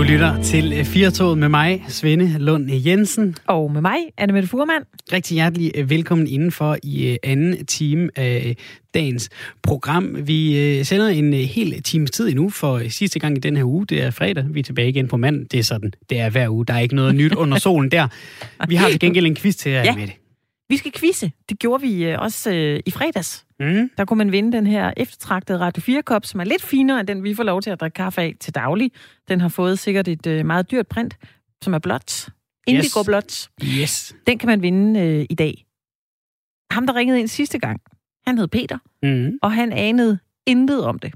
Du lytter til Firtoget med mig, Svende Lund Jensen. Og med mig, Anne Mette Furman. Rigtig hjertelig øh, velkommen indenfor i øh, anden time af dagens program. Vi øh, sender en hel times tid endnu for sidste gang i den her uge. Det er fredag. Vi er tilbage igen på mand. Det er sådan, det er hver uge. Der er ikke noget nyt under solen der. Vi har til gengæld en quiz til jer, Ja. Vi skal quizze. Det gjorde vi øh, også øh, i fredags. Mm. Der kunne man vinde den her eftertragtede Radio 4-kop, som er lidt finere end den, vi får lov til at drikke kaffe af til daglig. Den har fået sikkert et øh, meget dyrt print, som er blåt. Indigo Yes. blåt. Yes. Den kan man vinde øh, i dag. Ham, der ringede ind sidste gang, han hed Peter, Mm. og han anede intet om det.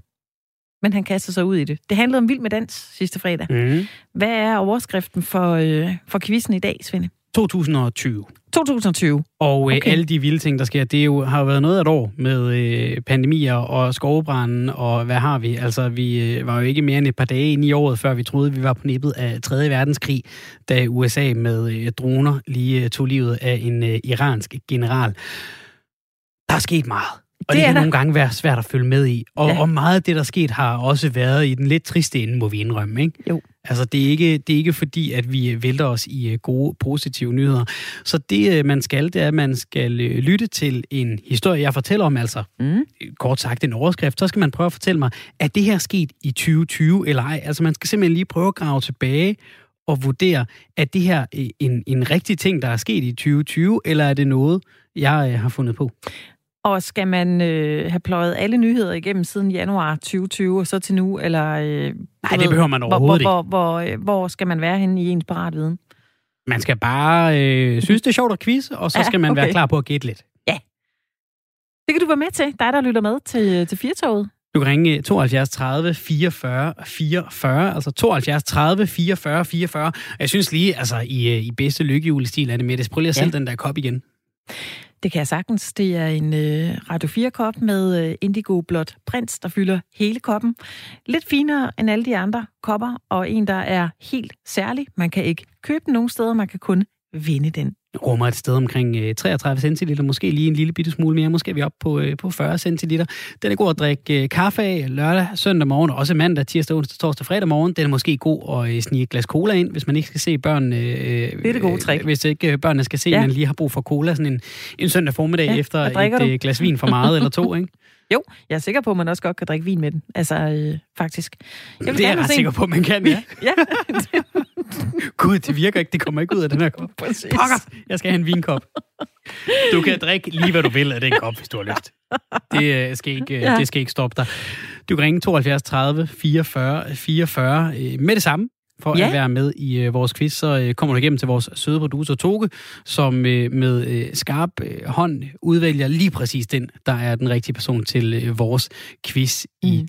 Men han kastede sig ud i det. Det handlede om Vild med Dans sidste fredag. Mm. Hvad er overskriften for, øh, for quizzen i dag, Svende? 2020. 2020. Og okay. Okay. alle de vilde ting, der sker, det er jo, har jo været noget af et år med øh, pandemier og skovbranden, og hvad har vi? Altså, vi øh, var jo ikke mere end et par dage inde i året, før vi troede, vi var på nippet af 3. verdenskrig, da USA med øh, droner lige øh, tog livet af en øh, iransk general. Der er sket meget. Og det, Det er kan der. nogle gange være svært at følge med i. Og, ja. Og meget af det, der er sket, har også været i den lidt triste ende, må vi indrømme. Ikke? Jo. Altså, det er, ikke, det er ikke fordi, at vi øh, vælter os i øh, gode, positive nyheder. Så det, øh, man skal, det er, at man skal lytte til en historie, jeg fortæller om, altså Mm. kort sagt en overskrift. Så skal man prøve at fortælle mig, er det her sket i 2020 eller ej? Altså, man skal simpelthen lige prøve at grave tilbage og vurdere, er det her en, en rigtig ting, der er sket i 2020, eller er det noget, jeg har fundet på? Og skal man øh, have pløjet alle nyheder igennem siden januar 2020 og så til nu, eller... Øh, Nej, det behøver man hvor, overhovedet hvor, hvor, hvor, øh, hvor skal man være henne i ens paratviden? Man skal bare øh, synes, det er sjovt at quiz, og så Ja, skal man okay. være klar på at gætte lidt. Det kan du være med til, dig der lytter med til, til Firtoget. Du kan ringe 72 30 44 44, altså 72 30 44 44. Jeg synes lige, altså i, øh, i bedste lykkehjulestil er det med det. Prøv lige at Ja. sælge den der kop igen. Det kan jeg sagtens. Det er en øh, Radio 4-kop med øh, indigo blåt prins, der fylder hele koppen. Lidt finere end alle de andre kopper, og en, der er helt særlig. Man kan ikke købe den nogen steder, man kan kun vinde den rummer et sted omkring øh, 33 centiliter, måske lige en lille bitte smule mere, måske er vi oppe på, øh, på 40 centiliter. Den er god at drikke øh, kaffe af lørdag, søndag morgen, og også mandag, tirsdag, onsdag, torsdag, fredag morgen. Den er måske god at øh, snige et glas cola ind, hvis man ikke skal se børnene. Øh, Det er det gode trick. Øh, hvis ikke øh, børnene skal se, ja. Man lige har brug for cola sådan en, en søndag formiddag Ja, efter et øh, glas vin for meget eller to, ikke? Jo, jeg er sikker på, at man også godt kan drikke vin med den. Altså, øh, faktisk. Jeg Det er jeg ret sikker på, man kan, ja. Ja, Gud, det virker ikke, det kommer ikke ud af den her kop. præcis. Pokker, jeg skal have en vinkop. Du kan drikke lige, hvad du vil af den kop, hvis du har lyst. Det, øh, skal, ikke, ja. Ja. det skal ikke stoppe dig. Du kan ringe 72 30 44 44 øh, med det samme. For ja. At være med i øh, vores quiz, så øh, kommer du igennem til vores søde producer Toge, som øh, med øh, skarp øh, hånd udvælger lige præcis den, der er den rigtige person til øh, vores quiz mm. i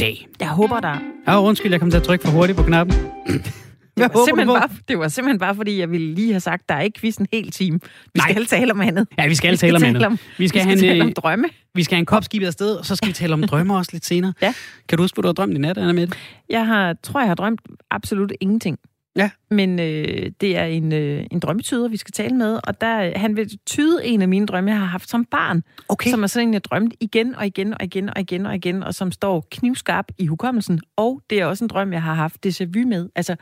dag. Jeg håber, der... Ja, undskyld, jeg kom til at trykke for hurtigt på knappen. Det var, håber simpelthen bare, det var simpelthen bare, fordi jeg ville lige have sagt, der er ikke quiz en hel time. Vi Nej. skal tale om andet. Ja, vi skal Vi tale om andet. om, Vi vi skal, skal have tale en, om øh, drømme. Vi skal have en kop skibet afsted, og så skal vi tale om drømme også lidt senere. Ja. Kan du huske, hvad du har drømt i nat, Anna Mette? Jeg har, tror, jeg har drømt absolut ingenting. Ja. Men øh, det er en, øh, en drømmetyder, vi skal tale med, og der, han vil tyde en af mine drømme, jeg har haft som barn, Okay. som er sådan en, jeg drømt igen og igen og igen og igen og igen, og som står knivskarp i hukommelsen. Og det er også en drøm, jeg har haft déjà vu med. Altså, så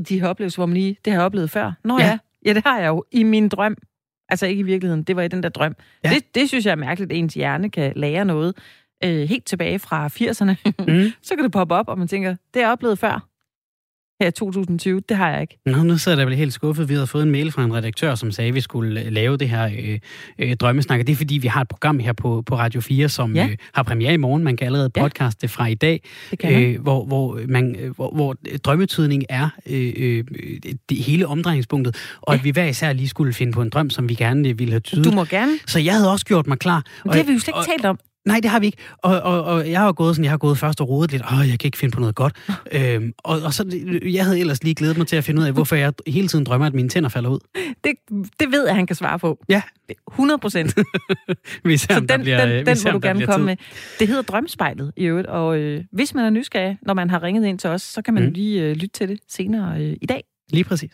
de har oplevet, hvor man lige, det har jeg oplevet før. Nå Ja. ja. det har jeg jo i min drøm. Altså ikke i virkeligheden, det var i den der drøm. Ja. Det, det synes jeg er mærkeligt, at ens hjerne kan lære noget øh, helt tilbage fra 80'erne. Mm. så kan det poppe op, og man tænker, det har jeg oplevet før. Her i 2020, det har jeg ikke. Nå, nu sidder jeg vel helt skuffet. Vi havde fået en mail fra en redaktør, som sagde, at vi skulle øh, lave det her øh, øh, drømmesnak. Og Det er fordi, vi har et program her på, på Radio 4, som ja. Ja. øh, har premiere i morgen. Man kan allerede Ja. podcaste det fra i dag. Øh, hvor, hvor, man, øh, hvor, hvor drømmetydning er øh, øh, det hele omdrejningspunktet. Og Ja. at vi hver især lige skulle finde på en drøm, som vi gerne ville have tydet. Du må gerne. Så jeg havde også gjort mig klar. Men Og det har vi jo slet og- ikke talt om. Nej, det har vi ikke. Og, og, og jeg har gået sådan, jeg har gået først og rodet lidt. Åh, jeg kan ikke finde på noget godt. øhm, og, og så, jeg havde ellers lige glædet mig til at finde ud af, hvorfor jeg hele tiden drømmer, at mine tænder falder ud. Det, det ved jeg, han kan svare på. Ja. 100 procent. Vi ser, Så den, bliver, den, den må du gerne komme tid. med. Det hedder Drømspejlet i øvrigt, og øh, hvis man er nysgerrig, når man har ringet ind til os, så kan man Mm. mm. lige øh, lytte til det senere øh, i dag. Lige præcis.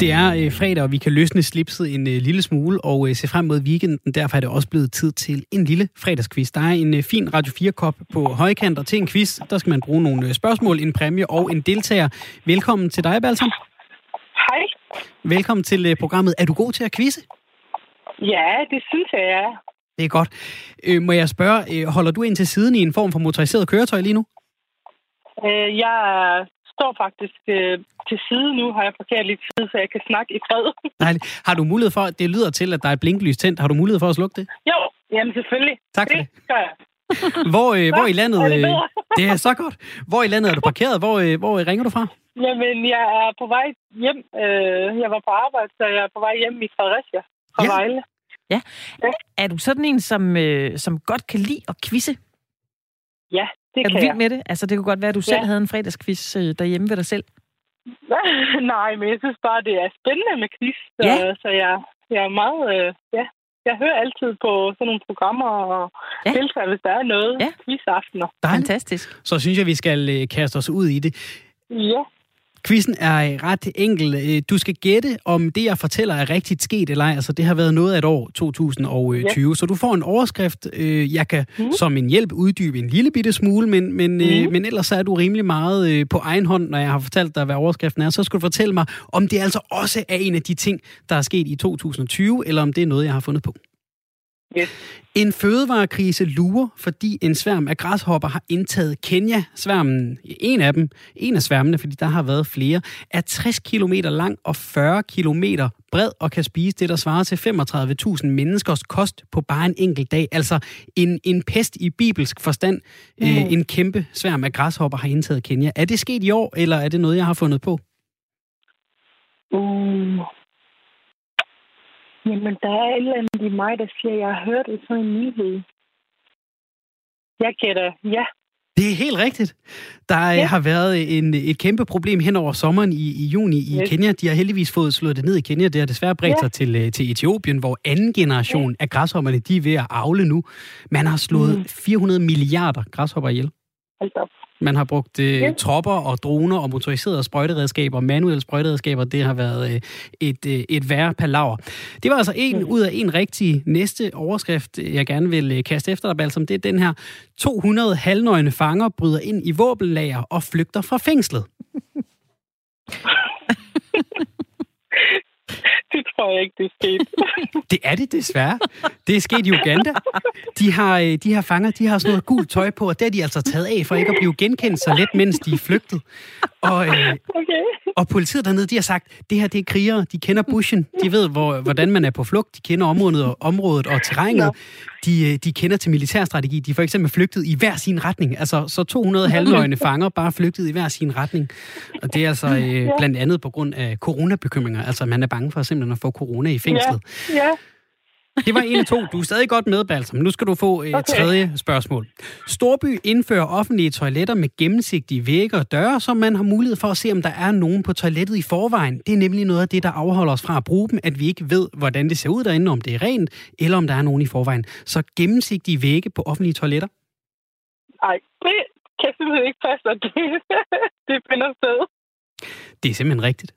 Det er øh, fredag, og vi kan løsne slipset en øh, lille smule og øh, se frem mod weekenden. Derfor er det også blevet tid til en lille fredagsquiz. Der er en øh, fin Radio 4-kop på højkant, og til en quiz, der skal man bruge nogle øh, spørgsmål, en præmie og en deltager. Velkommen til dig, Balsam. Hej. Velkommen til øh, programmet. Er du god til at quizze? Ja, det synes jeg, jeg er. Det er godt. Øh, må jeg spørge, øh, holder du ind til siden i en form for motoriseret køretøj lige nu? Øh, jeg står faktisk øh, til side nu, har jeg parkeret lidt tid, så jeg kan snakke i fred. Dejligt. Har du mulighed for, det lyder til, at der er et blinklys tændt. Har du mulighed for at slukke det? jo, jamen selvfølgelig. Tak for det. gør jeg. Hvor, øh, hvor i landet... er det Øh, det er så godt. Hvor i landet er du parkeret? Hvor, øh, hvor øh, ringer du fra? Jamen, jeg er på vej hjem. Øh, jeg var på arbejde, så jeg er på vej hjem i Fredericia fra Ja. ja. Vejle. Er du sådan en, som, øh, som godt kan lide at quizze? Ja, det Er du vild jeg. med det? Altså, det kunne godt være, at du selv Ja. havde en fredagsquiz øh, derhjemme ved dig selv. Nej, men jeg synes bare, det er spændende med quiz. Så, Ja. så jeg, jeg er meget... Øh, ja, jeg hører altid på sådan nogle programmer og Ja. deltager, hvis der er noget. Ja. Ja. Quizaftener. Fantastisk. Så synes jeg, vi skal øh, kaste os ud i det. Ja. Quizzen er øh, ret enkel. Øh, Du skal gætte, om det, jeg fortæller, er rigtigt sket eller ej. Altså, det har været noget af et år, 2020. Ja. Så du får en overskrift. Øh, Jeg kan mm. Som en hjælp uddybe en lille bitte smule, men, men, mm. øh, men ellers så er du rimelig meget øh, på egen hånd, når jeg har fortalt dig, hvad overskriften er. Så skal du fortælle mig, om det altså også er en af de ting, der er sket i 2020, eller om det er noget, jeg har fundet på. Yes. En fødevarekrise lurer, fordi en sværm af græshopper har indtaget Kenya. Sværmen, en af dem, en af sværmene, fordi der har været flere, er 60 km lang og 40 km bred og kan spise det, der svarer til 35.000 menneskers kost på bare en enkelt dag. Altså en, en pest i bibelsk forstand. Mm. Øh, en kæmpe sværm af græshopper har indtaget Kenya. Er det sket i år, eller er det noget, jeg har fundet på? Uh. Jamen, der er et eller andet i mig, der siger, at jeg har hørt sådan en nyhed. Jeg gætter, ja. Det er helt rigtigt. Der ja. Har været en, et kæmpe problem hen over sommeren i, i juni i Yes. Kenya. De har heldigvis fået slået det ned i Kenya. Det har desværre bredt Ja. sig til, øh, til Etiopien, hvor anden generation ja. af græshopperne, de er ved at avle nu. Man har slået Mm. 400 milliarder græshopper ihjel. Hold op. Man har brugt øh, Ja. tropper og droner og motoriserede sprøjteredskaber, manuelle sprøjteredskaber. Det har været øh, et, øh, et værre palaver. Det var altså en Mm. ud af en rigtig næste overskrift, jeg gerne vil øh, kaste efter dig, Balsam. Det er den her. 200 halvnøgne fanger bryder ind i våbenlager og flygter fra fængslet. Det tror jeg ikke, det er sket. Det er det desværre. Det er sket i Uganda. De har, øh, de her fanger, de har sådan noget gult tøj på, og det har de altså taget af for ikke at blive genkendt så let, mens de er flygtet. Og, øh, Okay. Og politiet dernede, de har sagt, det her det er krigere, de kender bushen, de ved, hvor, hvordan man er på flugt, de kender området og, området og terrænet, de, øh, de kender til militærstrategi, de er for eksempel flygtet i hver sin retning, altså så 200 halvnøgne fanger bare flygtet i hver sin retning. Og det er altså øh, blandt andet på grund af coronabekymringer, altså man er bange for simpelthen at få corona i fængslet. Ja. Det var en af to. Du er stadig godt med, Balsam. Nu skal du få et okay. Okay. tredje spørgsmål. Storby indfører offentlige toiletter med gennemsigtige vægge og døre, så man har mulighed for at se, om der er nogen på toilettet i forvejen. Det er nemlig noget af det, der afholder os fra at bruge dem, at vi ikke ved, hvordan det ser ud derinde, om det er rent, eller om der er nogen i forvejen. Så gennemsigtige vægge på offentlige toiletter. Ej, det kan simpelthen ikke passe, at det, det finder sted. Det er simpelthen rigtigt.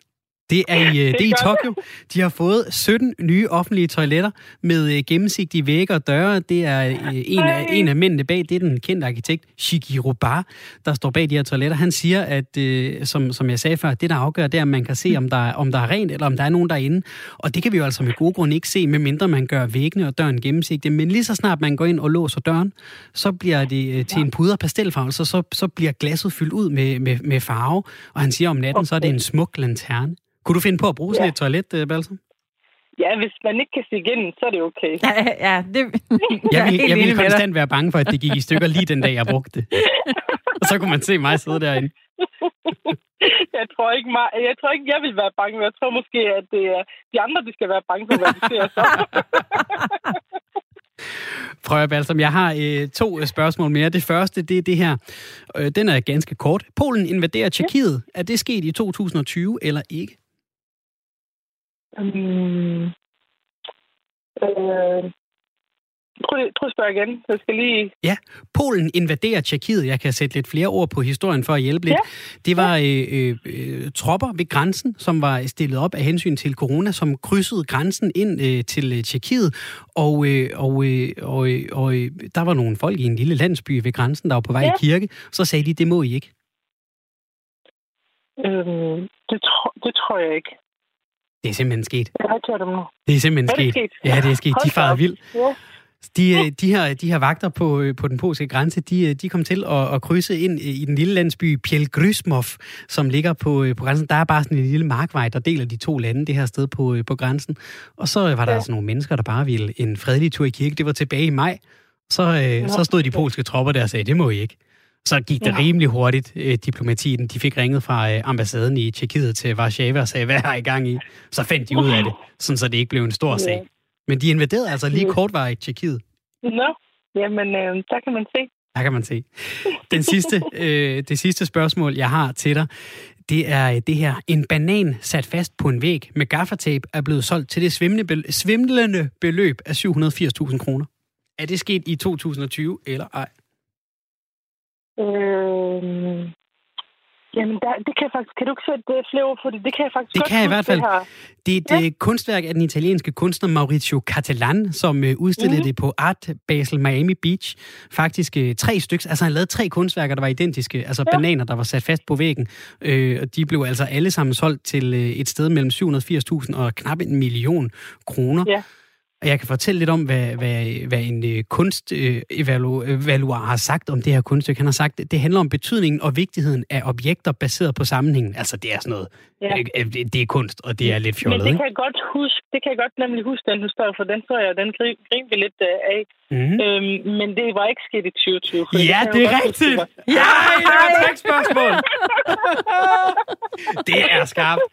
Det er i, øh, det er i Tokyo. De har fået 17 nye offentlige toiletter med øh, gennemsigtige vægge og døre. Det er øh, en, af, en af mændene bag, det er den kendte arkitekt Shigeru Bar, der står bag de her toiletter. Han siger, at øh, som, som jeg sagde før, det der afgør, det er, at man kan se, om der, er, om der er rent, eller om der er nogen derinde. Og det kan vi jo altså med gode grunde ikke se, medmindre man gør væggene og døren gennemsigtige. Men lige så snart man går ind og låser døren, så bliver det øh, til en puder pastelfarve, så, så, så bliver glasset fyldt ud med, med, med farve. Og han siger om natten, så er det en smuk lanterne. Kunne du finde på at bruge sådan Ja. et toilet, øh, Balsam? Ja, hvis man ikke kan se igennem, så er det okay. Ja, ja det, Jeg er ville, jeg ville konstant være bange for, at det gik i stykker lige den dag, jeg brugte det. Og så kunne man se mig sidde derinde. Jeg tror ikke, mig, jeg, tror ikke jeg vil være bange. Jeg tror måske, at det er de andre, de skal være bange for, hvad de ser så. Prøv at Balsam, jeg har øh, to øh, spørgsmål mere. Det første, det er det her. Øh, den er ganske kort. Polen invaderer Tjekkiet. Er det sket i 2020 eller ikke? Um, øh, Prøv, prøv at spørge igen. Jeg skal lige... Ja, Polen invaderer Tjekkiet. Jeg kan sætte lidt flere ord på historien for at hjælpe lidt. Det var øh, øh, øh, tropper ved grænsen, som var stillet op af hensyn til corona, som krydsede grænsen ind øh, til øh, Tjekkiet. Og, øh, og, øh, og, øh, og øh, der var nogle folk i en lille landsby ved grænsen, der var på vej Ja. i kirke. Så sagde de, det må I ikke. Øhm, det, tro, det tror jeg ikke. Det er simpelthen sket. Jeg hørt om nu. Det er simpelthen Er det sket. sket? Ja, det er sket. Hold De vildt. Ja. De, øh, de, her, de her vagter på, øh, på den polske grænse, de, øh, de kom til at, at krydse ind i den lille landsby Pielgrysmov, som ligger på, på grænsen. Der er bare sådan en lille markvej, der deler de to lande det her sted på, på grænsen. Og så var der Ja. altså nogle mennesker, der bare ville en fredelig tur i kirke. Det var tilbage i maj. Så, øh, så stod de polske tropper der og sagde, det må I ikke. Så gik det Ja. rimelig hurtigt, øh, diplomatien. De fik ringet fra øh, ambassaden i Tjekkiet til Warszawa og sagde, hvad har I gang i? Så fandt de ud af det, sådan så det ikke blev en stor Ja. sag. Men de invaderede altså lige kortvarigt Tjekkiet. Nå, jamen, øh, der kan man se. Der kan man se. Den sidste, øh, det sidste spørgsmål, jeg har til dig, det er øh, det her. En banan sat fast på en væg med gaffatape er blevet solgt til det svimlende beløb af 780.000 kroner. Er det sket i 2020 eller ej? Øh, jamen, der, det kan jeg faktisk... Kan du ikke sætte øh, flere ord på det? Det kan jeg faktisk Det godt kan jeg i hvert fald. det her. Det er et ja. kunstværk af den italienske kunstner Maurizio Cattelan, som øh, udstillede Mhm. det på Art Basel Miami Beach. Faktisk øh, tre stykker. Altså han lavede tre kunstværker, der var identiske. Altså ja. Bananer, der var sat fast på væggen. Øh, og de blev altså alle sammen solgt til øh, et sted mellem 780.000 og knap en million kroner. Ja. Og jeg kan fortælle lidt om, hvad, hvad, hvad en øh, kunstevaluar har sagt om det her kunststykke. Han har sagt, at det handler om betydningen og vigtigheden af objekter baseret på sammenhængen. Altså det er sådan noget, Ja. øh, øh, det, det er kunst, og det er lidt Men fjollet, det ikke? kan jeg godt huske. Det kan jeg godt nemlig huske, den historie, for den så jeg, den grin, grin vi lidt øh, af. Mm-hmm. Øhm, men det var ikke sket i 2020. for Ja, det jeg er huske, rigtigt. Ja, det var et spørgsmål. det er skarpt.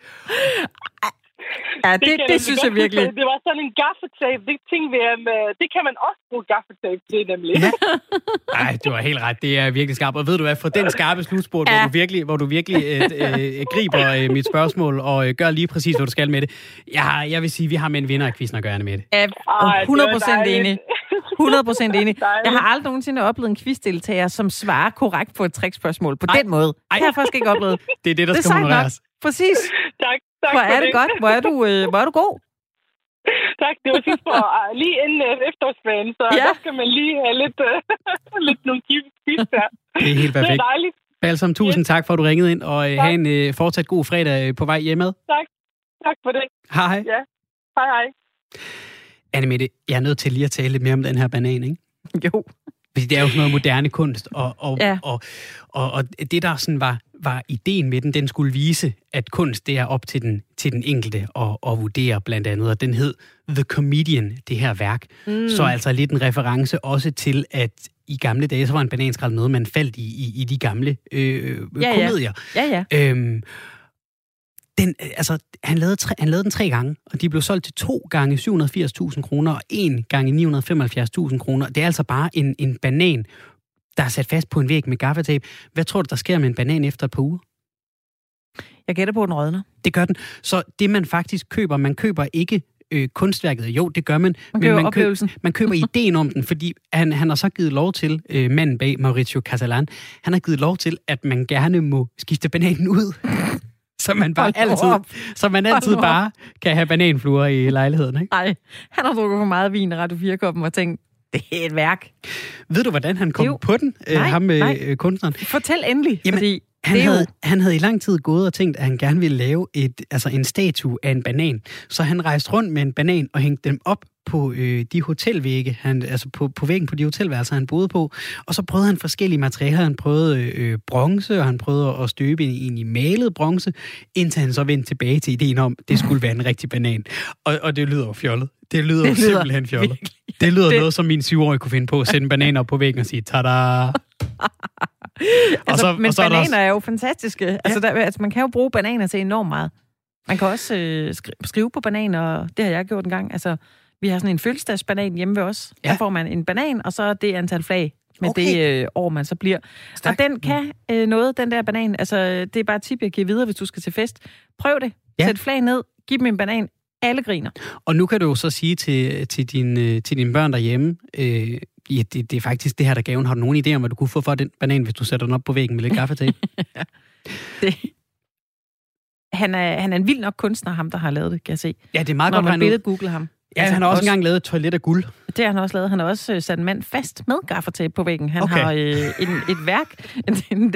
Ja, det, det, det synes jeg virkelig. Det var sådan en gaffetape. Det, ting, vi, um, det kan man også bruge gaffetape til, nemlig. Ja. Nej, du har helt ret. Det er virkelig skarpt. Og ved du hvad, for den skarpe slutspurt, ja. Ja. hvor du virkelig, hvor du virkelig øh, øh, griber øh, mit spørgsmål og øh, gør lige præcis, hvad du skal med det. Jeg, har, jeg vil sige, vi har med en vinder af quizzen at gøre med det. Var 100 procent enig. 100 procent enig. Jeg har aldrig nogensinde oplevet en quizdeltager, som svarer korrekt på et trickspørgsmål på Ej. den måde. Ej. Det har jeg faktisk ikke oplevet. Det er det, der Det skal nok. honoreres. Præcis. tak, tak Hvor er det godt. Hvor er du, øh, hvor er du god. Tak, det var sidst for uh, lige inden uh, efterårsferien, så Ja. der skal man lige have lidt, uh, lidt nogle quiz der. Det er helt Det er perfekt. dejligt. Balsam, tusind tak for, at du ringede ind, og øh, Tak. have en øh, fortsat god fredag øh, på vej hjemad. Tak for det. Hej hej. Ja. Hej, hej. Anne Mette, jeg er nødt til lige at tale lidt mere om den her banan, ikke? Jo. Fordi det er jo sådan noget moderne kunst, og, og, Ja. og, og, og det, der sådan var, var ideen med den, den skulle vise, at kunst, det er op til den, til den enkelte at, at vurdere blandt andet, og den hed The Comedian, det her værk. Mm. Så altså lidt en reference også til, at i gamle dage, så var en bananskrald noget, man faldt i, i, i de gamle øh, Ja, ja. komedier. Ja, ja. Øhm, den, øh, altså, han, lavede tre, han lavede den tre gange, og de blev solgt til to gange 780.000 kroner, og en gange 975.000 kroner. Det er altså bare en, en banan, der er sat fast på en væg med gaffatape. Hvad tror du, der sker med en banan efter et par uger? Jeg gætter på, at den rådner. Det gør den. Så det, man faktisk køber, man køber ikke øh, kunstværket. Jo, det gør man. Man køber man, oplevelsen. man køber ideen om den, fordi han, han har så givet lov til, øh, manden bag Mauricio Catalan, han har givet lov til, at man gerne må skifte bananen ud. Så man bare Hold altid, op. så man altid bare kan have bananfluer i lejligheden. Ikke? Nej, han har drukket for meget vin i Radio 4-koppen og tænkt, det er et værk. Ved du, hvordan han kom Jo. på den, øh, Nej, ham nej. øh, kunstneren? Fortæl endelig, Jamen, fordi Han havde, jo... han havde i lang tid gået og tænkt, at han gerne ville lave et, altså en statue af en banan. Så han rejste rundt med en banan og hængte dem op på øh, de hotelvægge, han, altså på, på væggen på de hotelværelser, han boede på. Og så prøvede han forskellige materialer. Han prøvede øh, bronze, og han prøvede at støbe en i malet bronze, indtil han så vendte tilbage til ideen om, at det skulle være en rigtig banan. Og, og det lyder jo fjollet. Det lyder, Det lyder simpelthen fjollet. virkelig. Det lyder Det- noget, som min syvårige kunne finde på. At sætte en banan op på væggen og sige, tada! Altså, så- men og så er bananer også- er jo fantastiske. Ja. Altså, der, altså, man kan jo bruge bananer til enormt meget. Man kan også øh, skri- skrive på bananer, og det har jeg gjort en gang. Altså, vi har sådan en fødselsdagsbanan hjemme ved os. Ja. Der får man en banan, og så er det antal flag med Okay. det øh, år, man så bliver. Stærkt. Og den kan øh, noget, den der banan. Altså, det er bare et tip, jeg giver videre, hvis du skal til fest. Prøv det. Ja. Sæt flag ned, giv dem en banan. Alle griner. Og nu kan du jo så sige til, til, din, øh, til dine børn derhjemme, øh, ja, det, det er faktisk det her, der gaven. Har du nogen idé om, hvad du kunne få for den banan, hvis du sætter den op på væggen med lidt gaffatape? det, han er, han er en vild nok kunstner, ham der har lavet det, kan jeg se. Ja, det er meget Når godt man billedet google ham. Ja, altså, han har også, også engang lavet et toilet af guld. Det har han også lavet. Han har også øh, sat en mand fast med gaffatape på væggen. Han Okay. har øh, en, et værk,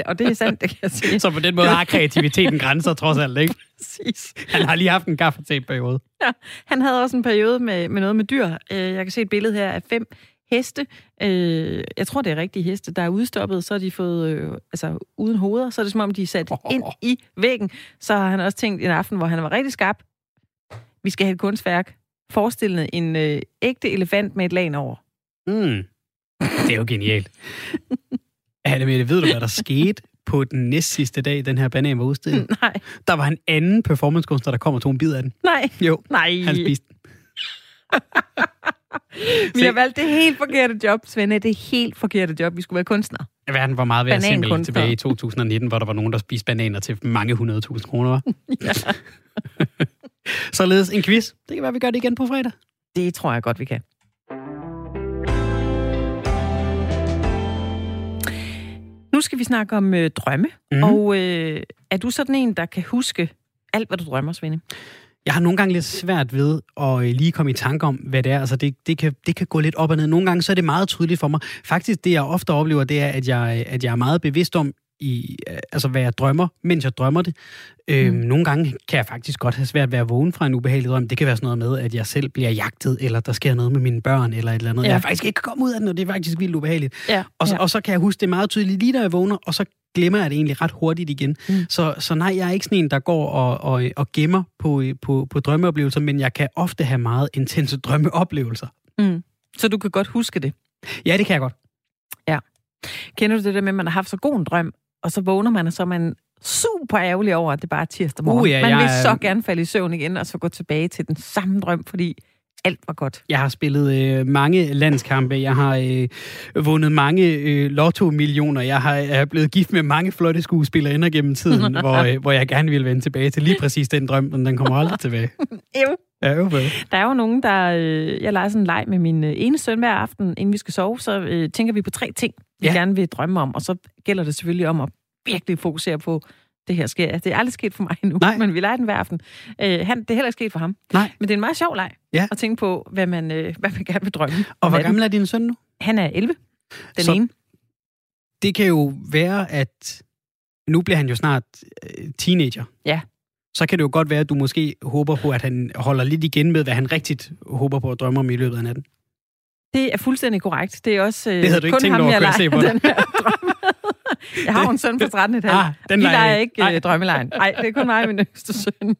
og det er sandt, det kan jeg sige. Så på den måde har kreativiteten grænser trods alt, ikke? Præcis. Han har lige haft en gaffatape-periode. Ja, han havde også en periode med, med noget med dyr. Øh, Jeg kan se et billede her af fem heste. Øh, Jeg tror, det er rigtige heste, der er udstoppet. Så har de fået, øh, altså uden hoveder, så er det som om, de er sat ind i væggen. Så har han også tænkt en aften, hvor han var rigtig skarp. Vi skal have et kunstværk. Forestillende en øh, ægte elefant med et lag over. Mm. Det er jo genialt. Anne Mette, ved du, hvad der skete på den næst sidste dag, den her banan var udstillet? Nej, Der var en anden performancekunstner, der kom og tog en bid af den. nej, Jo, nej. han spiste den. Vi har valgt det helt forkerte job, Svende. Det helt forkerte job. Vi skulle være kunstnere. Verden var meget værd simpelthen tilbage i 2019, hvor der var nogen, der spiste bananer til mange hundrede tusind kroner. Ja. Således en quiz. Det kan være, vi gør det igen på fredag. Det tror jeg godt, vi kan. Nu skal vi snakke om øh, drømme. Mm. Og øh, er du sådan en, der kan huske alt, hvad du drømmer, Svende? Jeg har nogle gange lidt svært ved at øh, lige komme i tanke om, hvad det er. Altså, det, det, kan, det kan gå lidt op og ned. Nogle gange så er det meget tydeligt for mig. Faktisk, det jeg ofte oplever, det er, at jeg, at jeg er meget bevidst om, i, altså, hvad jeg drømmer, mens jeg drømmer det. Øhm, Mm. Nogle gange kan jeg faktisk godt have svært ved at vågne fra en ubehagelig drøm. Det kan være sådan noget med, at jeg selv bliver jagtet, eller der sker noget med mine børn, eller et eller andet. Ja. Ja. Jeg faktisk ikke kan komme ud af den, og det er faktisk vildt ubehageligt. Ja. Og så, ja. og så kan jeg huske det meget tydeligt lige da jeg vågner, og så glemmer jeg det egentlig ret hurtigt igen. Mm. Så, så nej, jeg er ikke sådan en, der går og, og, og gemmer på, på, på drømmeoplevelser, men jeg kan ofte have meget intense drømmeoplevelser. Mm. Så du kan godt huske det. Ja, det kan jeg godt. Kender du det der med, at man har haft så god en drøm, og så vågner man, og så er man super ærgerlig over, at det bare er tirsdag morgen. Uh, ja, man vil så gerne falde i søvn igen, og så gå tilbage til den samme drøm, fordi alt var godt. Jeg har spillet øh, mange landskampe. Jeg har øh, vundet mange øh, lotto-millioner. Jeg har er blevet gift med mange flotte skuespillere gennem tiden, hvor, øh, hvor jeg gerne vil vende tilbage til lige præcis den drøm, men den kommer aldrig tilbage. Ew. Ja, vel. Der er jo nogen, der... Øh, jeg leger sådan en leg med min øh, ene søn hver aften, inden vi skal sove, så øh, tænker vi på tre ting, vi Ja. gerne vil drømme om, og så gælder det selvfølgelig om at virkelig fokusere på, det her sker. Det er aldrig sket for mig endnu, Nej. men vi leger den hver aften. Øh, han, det er heller ikke sket for ham. Nej. Men det er en meget sjov leg Ja. at tænke på, hvad man, øh, hvad man gerne vil drømme. Og hvor gammel er din søn nu? Han er 11, den Så- ene. Det kan jo være, at nu bliver han jo snart øh, teenager. Ja. Så kan det jo godt være, at du måske håber på, at han holder lidt igen med, hvad han rigtigt håber på at drømme om i løbet af natten. Det er fuldstændig korrekt. Det er også øh, Det havde du ikke kun tænkt ham, over, jeg se leger på den her drøm. Jeg har jo en søn på 13,5. Ah, den leger leger ikke øh, drømmelejen. Nej, det er kun mig og min yngste søn.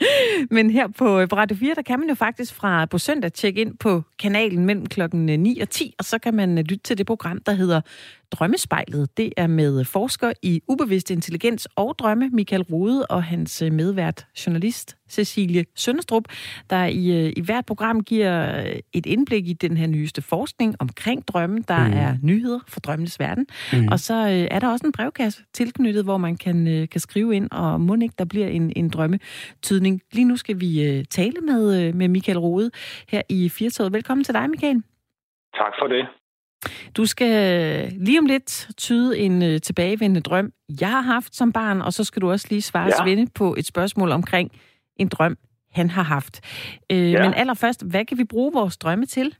Men her på, på Radio 4, der kan man jo faktisk fra på søndag tjekke ind på kanalen mellem klokken 9 og 10, og så kan man øh, lytte til det program, der hedder Drømmespejlet. Det er med forsker i ubevidst intelligens og drømme, Michael Rode, og hans øh, medvært, journalist Cecilie Sønderstrup, der i, øh, i hvert program giver øh, et indblik i den her nyeste forskning omkring drømme. Der Mm. er nyheder fra drømmenes verden, Mm. og så er der også en brevkasse tilknyttet, hvor man kan, kan skrive ind, og må ikke der bliver en, en drømmetydning. Lige nu skal vi tale med, med Michael Rode her i Firtoget. Velkommen til dig, Michael. Tak for det. Du skal lige om lidt tyde en øh, tilbagevendende drøm, jeg har haft som barn, og så skal du også lige svare Ja. ja. Svende på et spørgsmål omkring en drøm, han har haft. Øh, Ja. Men allerførst, hvad kan vi bruge vores drømme til?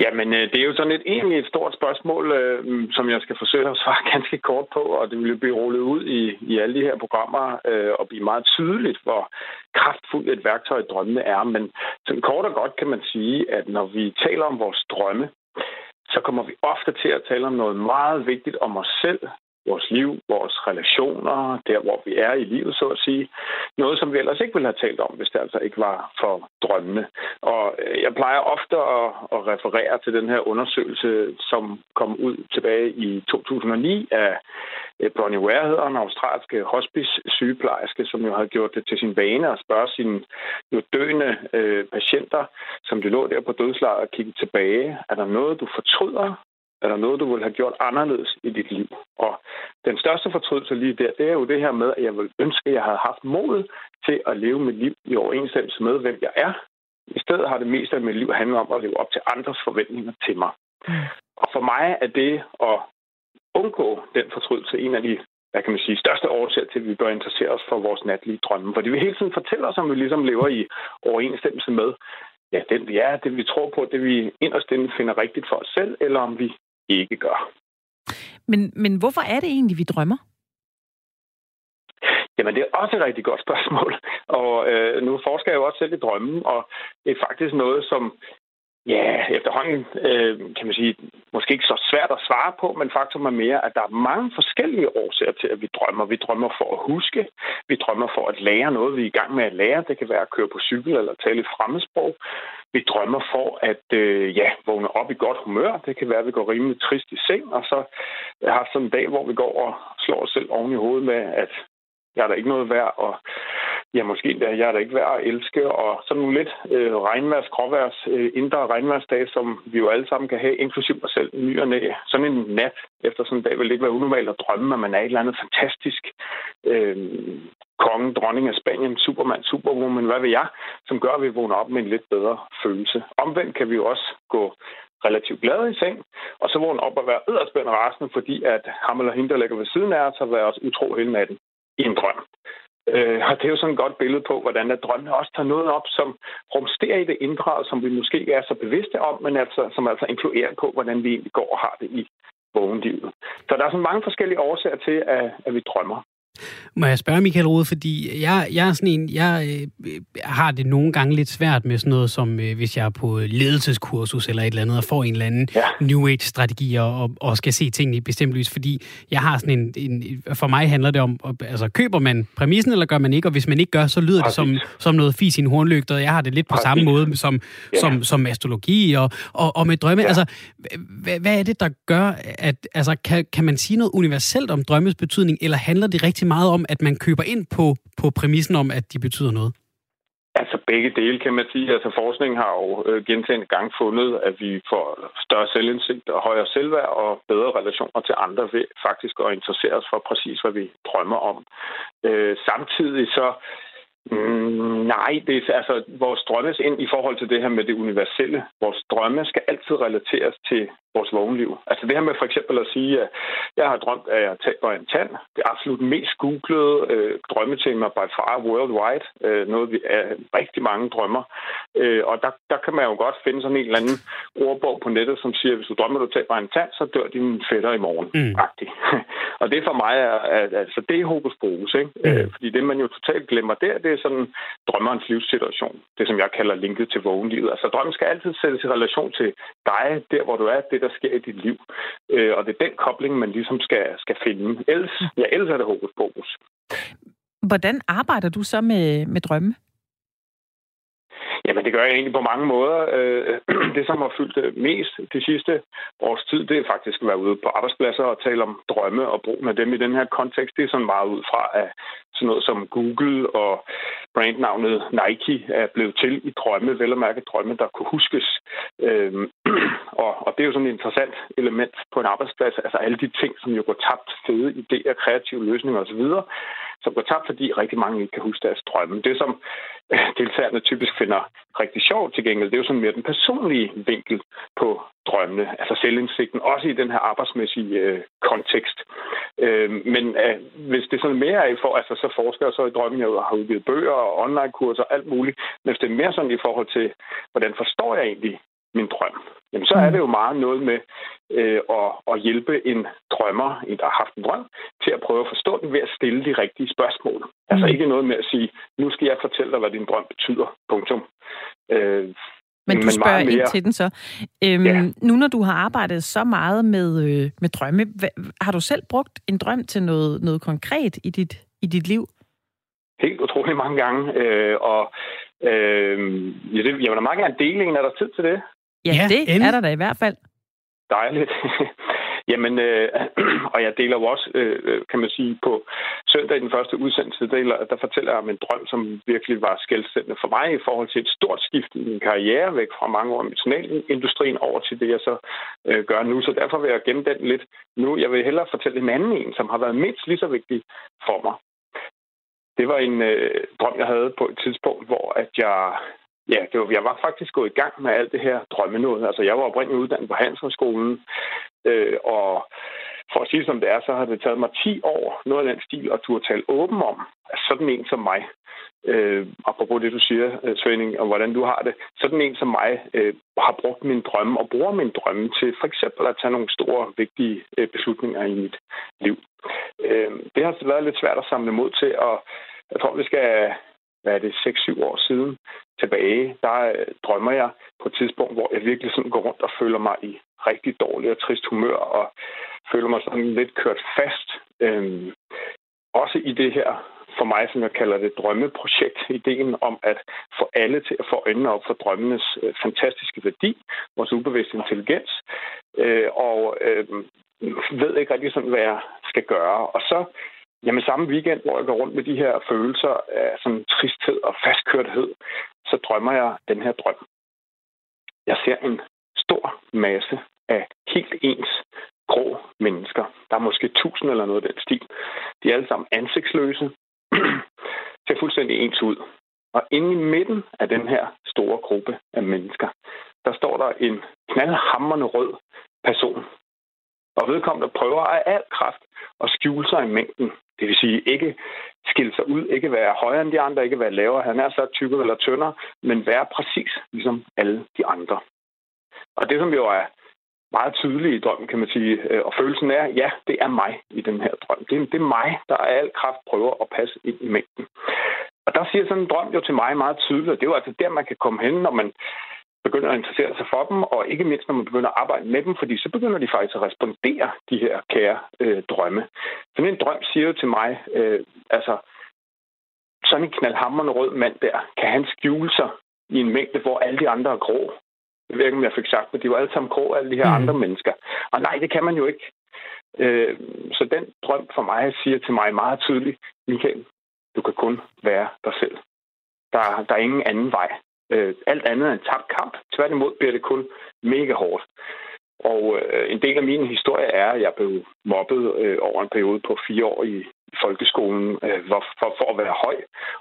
Jamen, øh, det er jo sådan et egentlig et stort spørgsmål, øh, som jeg skal forsøge at svare ganske kort på, og det vil jo blive rullet ud i, i alle de her programmer øh, og blive meget tydeligt, hvor kraftfuldt et værktøj drømmene er. Men sådan kort og godt kan man sige, at når vi taler om vores drømme, så kommer vi ofte til at tale om noget meget vigtigt om os selv, vores liv, vores relationer, der hvor vi er i livet, så at sige. Noget, som vi ellers ikke ville have talt om, hvis det altså ikke var for drømmene. Og øh, jeg plejer ofte at, at referere til den her undersøgelse, som kom ud tilbage i 2009 af øh, Bonnie Ware, hedder en australsk hospice-sygeplejerske, som jo havde gjort det til sin vane at spørge sine jo døende øh, patienter, som de lå der på dødslejet og kiggede tilbage. Er der noget, du fortryder er der noget, du ville have gjort anderledes i dit liv? Og den største fortrydelse lige der, det er jo det her med, at jeg vil ønske, at jeg havde haft mod til at leve mit liv i overensstemmelse med, hvem jeg er. I stedet har det meste af mit liv handlet om at leve op til andres forventninger til mig. Mm. Og for mig er det at undgå den fortrydelse en af de hvad kan man sige, største årsag til, at vi bør interessere os for vores natlige drømme. Fordi vi hele tiden fortæller os, om vi ligesom lever i overensstemmelse med, ja, den vi er, det vi tror på, det vi inderst inde finder rigtigt for os selv, eller om vi ikke gør. Men, men hvorfor er det egentlig, vi drømmer? Jamen, det er også et rigtig godt spørgsmål. Og øh, nu forsker jeg jo også selv i drømmen, og det er faktisk noget, som Ja, efterhånden øh, kan man sige, måske ikke så svært at svare på, men faktum er mere, at der er mange forskellige årsager til, at vi drømmer. Vi drømmer for at huske, vi drømmer for at lære noget, vi er i gang med at lære. Det kan være at køre på cykel eller tale et fremmedsprog. Vi drømmer for at øh, ja, vågne op i godt humør. Det kan være, at vi går rimelig trist i seng, og så har sådan en dag, hvor vi går og slår os selv oven i hovedet med, at jeg er der ikke noget værd, og ja, måske da jeg er der ikke værd at elske, og sådan nogle lidt øh, regnværs, gråværs, øh, indre regnværsdage, som vi jo alle sammen kan have, inklusiv mig selv, ny og næ. Sådan en nat efter sådan en dag vil det ikke være unormalt at drømme, at man er et eller andet fantastisk øh, konge, dronning af Spanien, supermand, superwoman, hvad ved jeg, som gør, at vi vågner op med en lidt bedre følelse. Omvendt kan vi jo også gå relativt glade i seng, og så vågne op og være yderspændt rasende, fordi at ham eller hende, der ligger ved siden af os, har været os utro hele natten i en drøm. Øh, og det er jo sådan et godt billede på, hvordan at drømmene også tager noget op, som rumsterer i det indre, som vi måske ikke er så bevidste om, men altså, som altså influerer på, hvordan vi egentlig går og har det i vågenlivet. Så der er sådan mange forskellige årsager til, at, at vi drømmer. Må jeg spørge Michael Rode, fordi jeg, jeg er sådan en, jeg øh, har det nogle gange lidt svært med sådan noget som, øh, hvis jeg er på ledelseskursus eller et eller andet, og får en eller anden ja. New Age-strategi og, og skal se tingene i bestemt lys, fordi jeg har sådan en, en, for mig handler det om, altså køber man præmissen, eller gør man ikke, og hvis man ikke gør, så lyder Præcis. det som, som noget fis i en hornlygte, og jeg har det lidt på Præcis. samme måde som, ja. som, som astrologi og, og, og med drømme. Ja. Altså, hvad, hvad er det, der gør, at, altså, kan, kan man sige noget universelt om drømmes betydning, eller handler det rigtig meget om, at man køber ind på, på præmissen om, at de betyder noget? Altså begge dele, kan man sige. Altså forskningen har jo øh, gentagende gang fundet, at vi får større selvindsigt og højere selvværd og bedre relationer til andre ved faktisk at interessere os for præcis, hvad vi drømmer om. Øh, samtidig så Mm, nej, det er altså vores drømme ind i forhold til det her med det universelle. Vores drømme skal altid relateres til vores vågenliv. Altså det her med for eksempel at sige, at jeg har drømt, at jeg taber en tand. Det er absolut mest googlede øh, drømmetema by far worldwide. Øh, noget, vi er rigtig mange drømmer. Øh, og der, der kan man jo godt finde sådan en eller anden ordbog på nettet, som siger, at hvis du drømmer, at du taber en tand, så dør din fætter i morgen. Mm. og det for mig er, at, altså det er hokus pokus, ikke? Mm. Øh, fordi det, man jo totalt glemmer der, det er sådan drømmerens livssituation. Det, som jeg kalder linket til vågenlivet. Altså drømmen skal altid sættes i relation til dig, der hvor du er, det der sker i dit liv. Øh, og det er den kobling, man ligesom skal, skal finde. Ellers, ja, ellers er det hokus pokus. Hvordan arbejder du så med, med drømme? Jamen, det gør jeg egentlig på mange måder. Øh, det, som har fyldt øh, mest de sidste års tid, det er faktisk at være ude på arbejdspladser og tale om drømme og brugen af dem i den her kontekst. Det er sådan meget ud fra, at sådan noget som Google og brandnavnet Nike er blevet til i drømme, vel at mærke drømme, der kunne huskes. Øhm, og, og det er jo sådan et interessant element på en arbejdsplads, altså alle de ting, som jo går tabt, fede idéer, kreative løsninger osv., som går tabt, fordi rigtig mange ikke kan huske deres drømme. Det, som øh, deltagerne typisk finder rigtig sjovt til gengæld, det er jo sådan mere den personlige vinkel på drømmene, altså selvindsigten, også i den her arbejdsmæssige øh, kontekst. Øh, men øh, hvis det sådan mere er i for, altså så forsker jeg så i drømmen, jeg har udgivet bøger og online-kurser og alt muligt, men hvis det er mere sådan i forhold til, hvordan forstår jeg egentlig min drøm, jamen så er det jo meget noget med øh, at, at hjælpe en drømmer, en der har haft en drøm, til at prøve at forstå den ved at stille de rigtige spørgsmål. Altså mm. Altså ikke noget med at sige, nu skal jeg fortælle dig, hvad din drøm betyder. Punktum. Øh, men du men spørger ind til den så. Øhm, ja. Nu når du har arbejdet så meget med, øh, med drømme, hvad, har du selv brugt en drøm til noget, noget konkret i dit, i dit liv? Helt utrolig mange gange. Øh, og øh, jeg, jeg vil da meget gerne dele en. Er der tid til det? Ja, ja det endelig. er der da i hvert fald. Dejligt. Jamen, øh, og jeg deler jo også, øh, kan man sige, på søndag i den første udsendelse, der, der fortæller jeg om en drøm, som virkelig var skældsættende for mig i forhold til et stort skift i min karriere væk fra mange år i medicinalindustrien over til det, jeg så øh, gør nu. Så derfor vil jeg gemme den lidt nu. Jeg vil hellere fortælle en anden en, som har været mindst lige så vigtig for mig. Det var en øh, drøm, jeg havde på et tidspunkt, hvor at jeg Ja, det var, jeg var faktisk gået i gang med alt det her drømmenåde. Altså, jeg var oprindeligt uddannet på Handelshøjskolen, øh, og for at sige som det er, så har det taget mig 10 år, noget af den stil, at turde tale åben om, sådan en som mig, øh, apropos det du siger, øh, Svending, og hvordan du har det, sådan en som mig øh, har brugt min drømme og bruger min drømme til for eksempel at tage nogle store, vigtige øh, beslutninger i mit liv. Øh, det har været lidt svært at samle mod til, og jeg tror, vi skal hvad er det, 6-7 år siden tilbage, der øh, drømmer jeg på et tidspunkt, hvor jeg virkelig sådan går rundt og føler mig i rigtig dårlig og trist humør, og føler mig sådan lidt kørt fast. Øhm, også i det her, for mig, som jeg kalder det, drømmeprojekt, ideen om at få alle til at få øjnene op for drømmenes øh, fantastiske værdi, vores ubevidste intelligens, øh, og øh, ved ikke rigtig sådan, hvad jeg skal gøre. Og så Jamen samme weekend, hvor jeg går rundt med de her følelser af sådan tristhed og fastkørthed, så drømmer jeg den her drøm. Jeg ser en stor masse af helt ens grå mennesker. Der er måske tusind eller noget af den stil. De er alle sammen ansigtsløse. ser fuldstændig ens ud. Og inde i midten af den her store gruppe af mennesker, der står der en knaldhammerende rød person. Og vedkommende prøver af al kraft at skjule sig i mængden. Det vil sige ikke skille sig ud, ikke være højere end de andre, ikke være lavere. Han er så tykkere eller tyndere, men være præcis ligesom alle de andre. Og det, som jo er meget tydeligt i drømmen, kan man sige, øh, og følelsen er, ja, det er mig i den her drøm. Det er, det er mig, der af al kraft prøver at passe ind i mængden. Og der siger sådan en drøm jo til mig meget tydeligt, det er jo altså der, man kan komme hen, når man begynder at interessere sig for dem, og ikke mindst, når man begynder at arbejde med dem, fordi så begynder de faktisk at respondere, de her kære øh, drømme. Sådan en drøm siger jo til mig, øh, altså, sådan en knaldhammerende rød mand der, kan han skjule sig i en mængde, hvor alle de andre er grå. Jeg ved ikke, om jeg fik sagt, men de var alle sammen grå, alle de her mm. andre mennesker. Og nej, det kan man jo ikke. Øh, så den drøm for mig siger til mig meget tydeligt, Michael, du kan kun være dig selv. Der, der er ingen anden vej. Øh, alt andet er en tabt kamp. Tværtimod bliver det kun mega hårdt. Og øh, en del af min historie er, at jeg blev mobbet øh, over en periode på fire år i, folkeskolen øh, for, for, for at være høj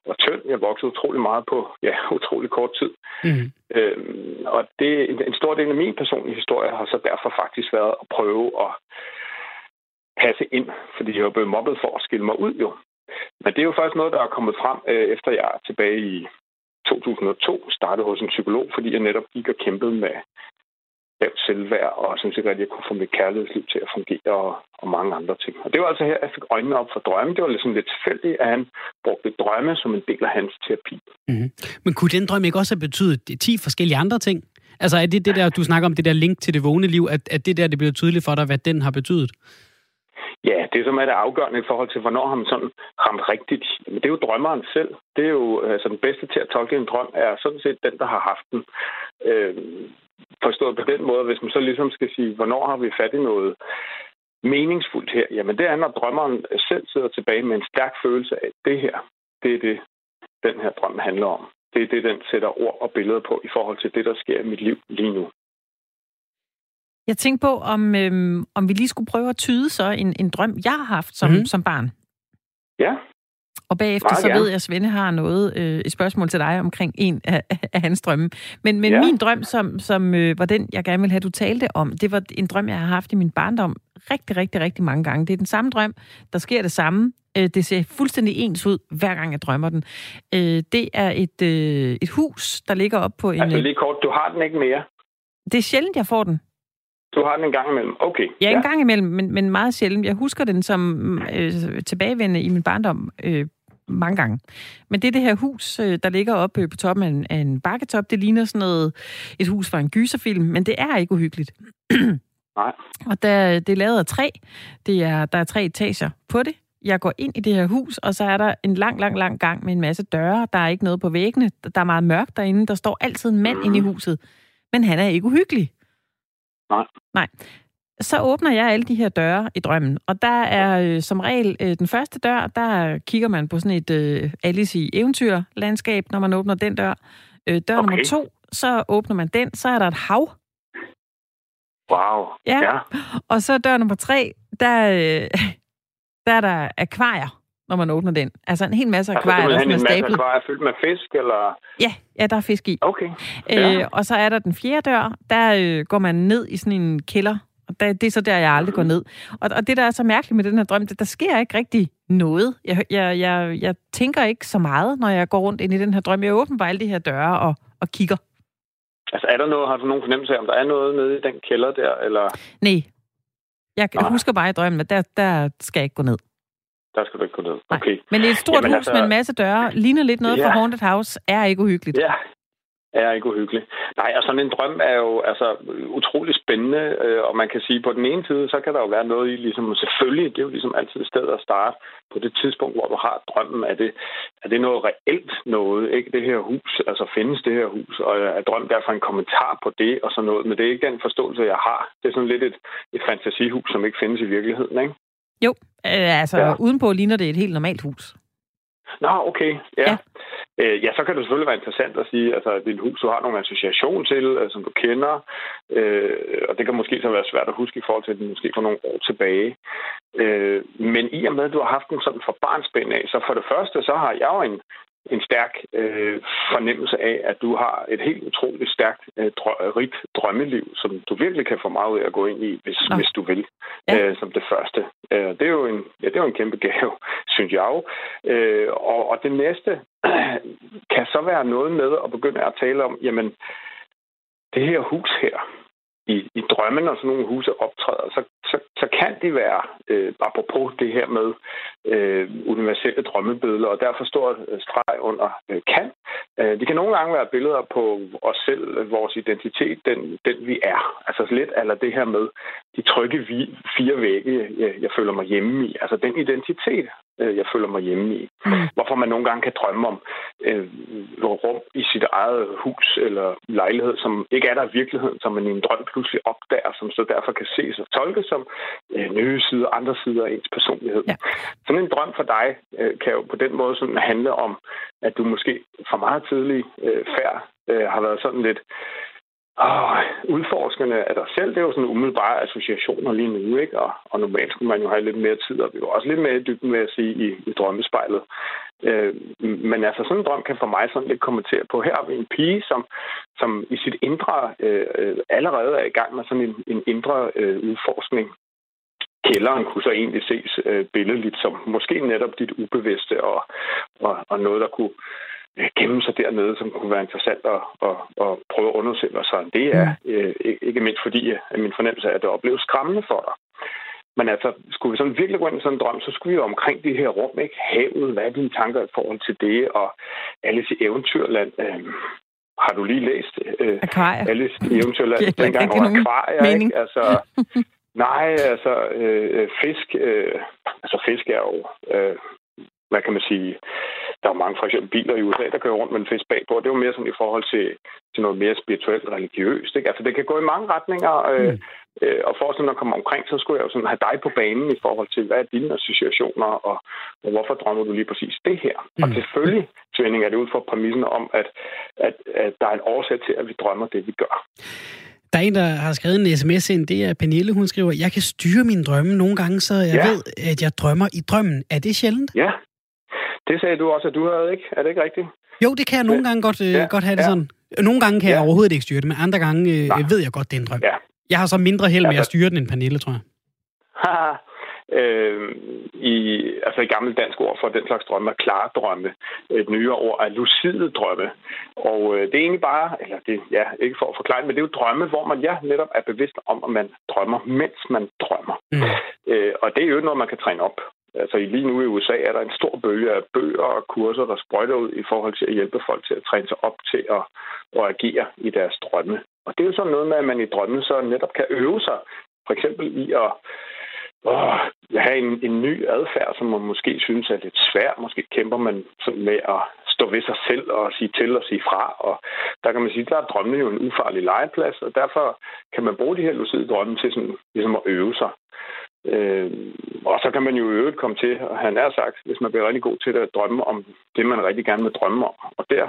og tynd. Jeg voksede utrolig meget på ja, utrolig kort tid. Mm. Øh, og det, en, en stor del af min personlige historie har så derfor faktisk været at prøve at passe ind, fordi jeg er blevet mobbet for at skille mig ud jo. Men det er jo faktisk noget, der er kommet frem, øh, efter jeg er tilbage i 2002 startede hos en psykolog, fordi jeg netop gik og kæmpede med lavt selvværd, og synes set, at jeg kunne få mit kærlighedsliv til at fungere, og, og mange andre ting. Og det var altså her, jeg fik øjnene op for drømme. Det var ligesom lidt tilfældigt, at han brugte drømme som en del af hans terapi. Mm-hmm. Men kunne den drøm ikke også have betydet 10 forskellige andre ting? Altså er det det der, du snakker om, det der link til det vågne liv, at, at det der, det bliver tydeligt for dig, hvad den har betydet? Ja, det som er det afgørende i forhold til, hvornår har man sådan ramt rigtigt. Men det er jo drømmeren selv. Det er jo altså den bedste til at tolke en drøm, er sådan set den, der har haft den. Øh, forstået på den måde, hvis man så ligesom skal sige, hvornår har vi fat i noget meningsfuldt her? Jamen det er, når drømmeren selv sidder tilbage med en stærk følelse af, at det her, det er det, den her drøm handler om. Det er det, den sætter ord og billeder på i forhold til det, der sker i mit liv lige nu. Jeg tænkte på, om, øhm, om vi lige skulle prøve at tyde så en, en drøm, jeg har haft som, mm. som barn. Ja. Og bagefter Meget så gerne. ved jeg, at Svende har noget, øh, et spørgsmål til dig omkring en af, af hans drømme. Men, men ja. min drøm, som, som øh, var den, jeg gerne vil have, du talte om, det var en drøm, jeg har haft i min barndom rigtig, rigtig, rigtig mange gange. Det er den samme drøm. Der sker det samme. Øh, det ser fuldstændig ens ud, hver gang jeg drømmer den. Øh, det er et, øh, et hus, der ligger op på en... Altså lige kort, du har den ikke mere? Det er sjældent, jeg får den. Du har den en gang imellem? Okay. Ja, en ja. gang imellem, men, men meget sjældent. Jeg husker den som øh, tilbagevendende i min barndom øh, mange gange. Men det er det her hus, øh, der ligger oppe på toppen af en, af en bakketop. Det ligner sådan noget, et hus fra en gyserfilm, men det er ikke uhyggeligt. Nej. Og der, det er lavet af træ. Det er, der er tre etager på det. Jeg går ind i det her hus, og så er der en lang, lang, lang gang med en masse døre. Der er ikke noget på væggene. Der er meget mørkt derinde. Der står altid en mand mm. inde i huset. Men han er ikke uhyggelig. Nej. Nej. så åbner jeg alle de her døre i drømmen. Og der er øh, som regel øh, den første dør, der kigger man på sådan et øh, Alice i eventyrlandskab, når man åbner den dør. Øh, dør okay. nummer to, så åbner man den, så er der et hav. Wow. Ja. ja. Og så dør nummer tre, der, øh, der er der akvarier når man åbner den. Altså en hel masse akvarier, altså, der er en masse akvarier fyldt med fisk, eller? Ja, ja, der er fisk i. Okay. Ja. Øh, og så er der den fjerde dør, der øh, går man ned i sådan en kælder, og der, det er så der, jeg aldrig går ned. Og, og det, der er så mærkeligt med den her drøm, det, der sker ikke rigtig noget. Jeg, jeg, jeg, jeg tænker ikke så meget, når jeg går rundt ind i den her drøm. Jeg åbner bare alle de her døre og, og kigger. Altså, er der noget, har du nogen fornemmelse af, om der er noget nede i den kælder der, eller? Nej. Jeg Nej. husker bare i drømmen, at der, der skal jeg ikke gå ned. Der skal du ikke gå ned. Okay. Nej. Men et stort Jamen, hus altså, med en masse døre, ligner lidt noget ja. fra Haunted House, er ikke uhyggeligt. Ja, er ikke uhyggeligt. Nej, og sådan en drøm er jo altså utrolig spændende, øh, og man kan sige, på den ene side, så kan der jo være noget i, ligesom selvfølgelig, det er jo ligesom altid et sted at starte på det tidspunkt, hvor du har drømmen, er det, er det noget reelt noget, ikke det her hus, altså findes det her hus, og er drøm derfor en kommentar på det og sådan noget, men det er ikke den forståelse, jeg har. Det er sådan lidt et, et fantasihus, som ikke findes i virkeligheden, ikke? Jo, øh, altså ja. udenpå ligner det et helt normalt hus. Nå, okay. Ja. Ja. Øh, ja, så kan det selvfølgelig være interessant at sige, altså, at dit hus, du har nogle association til, altså, som du kender, øh, og det kan måske så være svært at huske i forhold til, at det måske for nogle år tilbage. Øh, men i og med, at du har haft den sådan for barnsben af, så for det første, så har jeg jo en, en stærk øh, fornemmelse af, at du har et helt utroligt stærkt, øh, drø- rigt drømmeliv, som du virkelig kan få meget ud af at gå ind i, hvis, hvis du vil, ja. øh, som det første. Øh, det, er jo en, ja, det er jo en kæmpe gave, synes jeg. Øh, og, og det næste kan så være noget med at begynde at tale om, jamen, det her hus her, i, i drømmen, når sådan nogle huse optræder, så, så, så kan de være, øh, apropos det her med øh, universelle drømmebilleder, og derfor står øh, streg under øh, kan. Øh, det kan nogle gange være billeder på os selv, vores identitet, den, den vi er. Altså lidt eller det her med de trygge vi, fire vægge, jeg, jeg føler mig hjemme i. Altså den identitet, øh, jeg føler mig hjemme i. Mm. Hvorfor man nogle gange kan drømme om øh, rum i sit eget hus eller lejlighed, som ikke er der i virkeligheden, som man i en drøm pludselig opdager, som så derfor kan ses og tolkes som øh, nye sider, andre sider af ens personlighed. Ja. Sådan en drøm for dig øh, kan jo på den måde sådan handle om, at du måske for meget tidlig øh, færd øh, har været sådan lidt og udforskerne af dig selv, det er jo sådan umiddelbare associationer lige nu, ikke? Og, og normalt skulle man jo have lidt mere tid, og vi var også lidt mere i dybden med at sige i, i drømmespejlet. Øh, men altså sådan en drøm kan for mig sådan lidt kommentere på. Her har vi en pige, som, som i sit indre øh, øh, allerede er i gang med sådan en, en indre øh, udforskning. Kælderen kunne så egentlig ses øh, billedligt som måske netop dit ubevidste og, og, og noget, der kunne gemme sig dernede, som kunne være interessant at, at, at prøve at undersøge, sådan det er. Mm. Øh, ikke mindst fordi, at min fornemmelse er, at det opleves skræmmende for dig. Men altså, skulle vi sådan virkelig gå ind i sådan en drøm, så skulle vi jo omkring de her rum, ikke? Havet, hvad er dine tanker i forhold til det? Og Alice i Eventyrland, øh, har du lige læst øh, Alice i Eventyrland? Det dengang over akvarier, ikke? Altså, nej, altså, øh, fisk, øh, altså fisk er jo, øh, hvad kan man sige, der er mange for eksempel biler i USA, der kører rundt med en fisk bagpå. Det er jo mere sådan i forhold til, til noget mere spirituelt, religiøst. Ikke? Altså det kan gå i mange retninger, øh, mm. øh, og for at når kommer omkring, så skulle jeg jo sådan have dig på banen i forhold til, hvad er dine associationer, og, og hvorfor drømmer du lige præcis det her? Mm. Og selvfølgelig, Svending, er det ud fra præmissen om, at, at, at der er en årsag til, at vi drømmer det, vi gør. Der er en, der har skrevet en sms ind. Det er Pernille. Hun skriver, jeg kan styre mine drømme nogle gange, så jeg ja. ved, at jeg drømmer i drømmen. Er det sjældent? Ja, det sagde du også, at du havde, ikke? Er det ikke rigtigt? Jo, det kan jeg nogle gange godt, øh, ja. godt have det ja. sådan. Nogle gange kan ja. jeg overhovedet ikke styre det, men andre gange øh, ved jeg godt, det er en drøm. Ja. Jeg har så mindre held med at styre den end Pernille, tror jeg. øh, i, altså i gammelt dansk ord for den slags drømme er klare drømme. Et nyere ord er lucide drømme. Og øh, det er egentlig bare, eller det, ja, ikke for at forklare men det er jo drømme, hvor man ja, netop er bevidst om, at man drømmer, mens man drømmer. Mm. Øh, og det er jo noget, man kan træne op. Altså lige nu i USA er der en stor bølge af bøger og kurser, der sprøjter ud i forhold til at hjælpe folk til at træne sig op til at, at agere i deres drømme. Og det er jo sådan noget med, at man i drømme så netop kan øve sig, for eksempel i at åh, have en, en ny adfærd, som man måske synes er lidt svær. Måske kæmper man sådan med at stå ved sig selv og sige til og sige fra og der kan man sige, der er drømmene jo en ufarlig legeplads, og derfor kan man bruge de her lucide drømme til sådan, ligesom at øve sig. Øh, og så kan man jo i øvrigt komme til, og han er sagt, hvis man bliver rigtig god til at drømme om det, man rigtig gerne vil drømme om. Og der,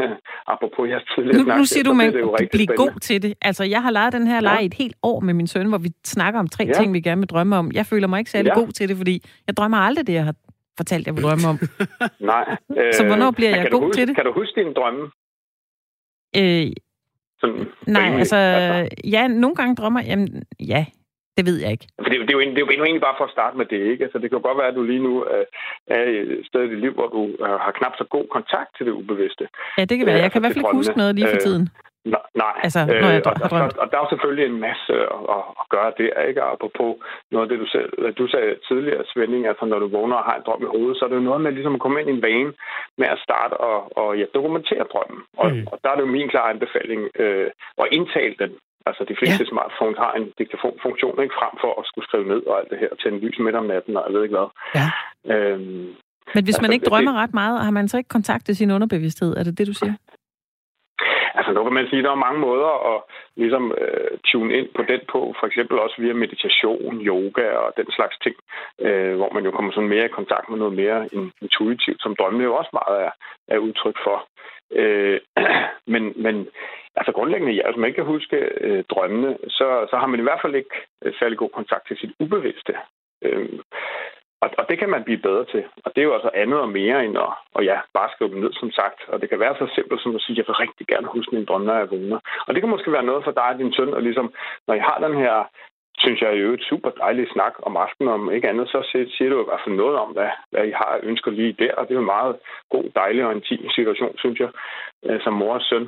apropos jeres tidligere nu, snak, nu siger du, man kan blive god til det. Altså, jeg har leget den her leg ja. et helt år med min søn, hvor vi snakker om tre ja. ting, vi gerne vil drømme om. Jeg føler mig ikke særlig ja. god til det, fordi jeg drømmer aldrig det, jeg har fortalt, jeg vil drømme om. Nej. så hvornår bliver jeg god huske, til det? Kan du huske dine drømme? Øh, Sådan, Nej, altså, altså, ja, nogle gange drømmer, jamen, ja, det ved jeg ikke. For det, det, er jo, det er jo egentlig bare for at starte med det, ikke? Altså, det kan jo godt være, at du lige nu øh, er et sted i dit liv, hvor du øh, har knap så god kontakt til det ubevidste. Ja, det kan være. Jeg kan i hvert fald ikke huske noget lige for øh, tiden. Øh, nej, altså, når jeg øh, og, og, og der er jo selvfølgelig en masse at, at gøre der, ikke? Apropos noget af det, du, selv, du sagde tidligere, Svending, altså når du vågner og har en drøm i hovedet, så er det jo noget med ligesom at komme ind i en vane med at starte og, og ja, dokumentere drømmen. Og, mm. og der er det jo min klare anbefaling øh, at indtale den Altså, de fleste ja. smartphones har en diktafonfunktion, ikke? Frem for at skulle skrive ned og alt det her, tænde lys midt om natten, og jeg ved ikke hvad. Ja. Øhm, Men hvis man altså, ikke drømmer det, ret meget, har man så ikke kontaktet sin underbevidsthed? Er det det, du siger? Altså, nu kan man sige, at der er mange måder at ligesom øh, tune ind på den på. For eksempel også via meditation, yoga og den slags ting, øh, hvor man jo kommer sådan mere i kontakt med noget mere intuitivt, som drømmene jo også meget er, er udtryk for. Øh, men, men altså grundlæggende, ja, hvis man ikke kan huske øh, drømmene, så, så har man i hvert fald ikke øh, særlig god kontakt til sit ubevidste. Øh, og, og det kan man blive bedre til. Og det er jo altså andet og mere end at og ja, bare skrive dem ned, som sagt. Og det kan være så simpelt som at sige, at jeg vil rigtig gerne huske min drømme, når jeg vågner. Og det kan måske være noget for dig og din søn, og ligesom, når I har den her synes jeg jo et super dejligt snak om aftenen, om ikke andet, så siger du i hvert fald noget om, hvad, hvad I har ønsker lige der, og det er jo en meget god, dejlig og intim situation, synes jeg, øh, som mor og søn.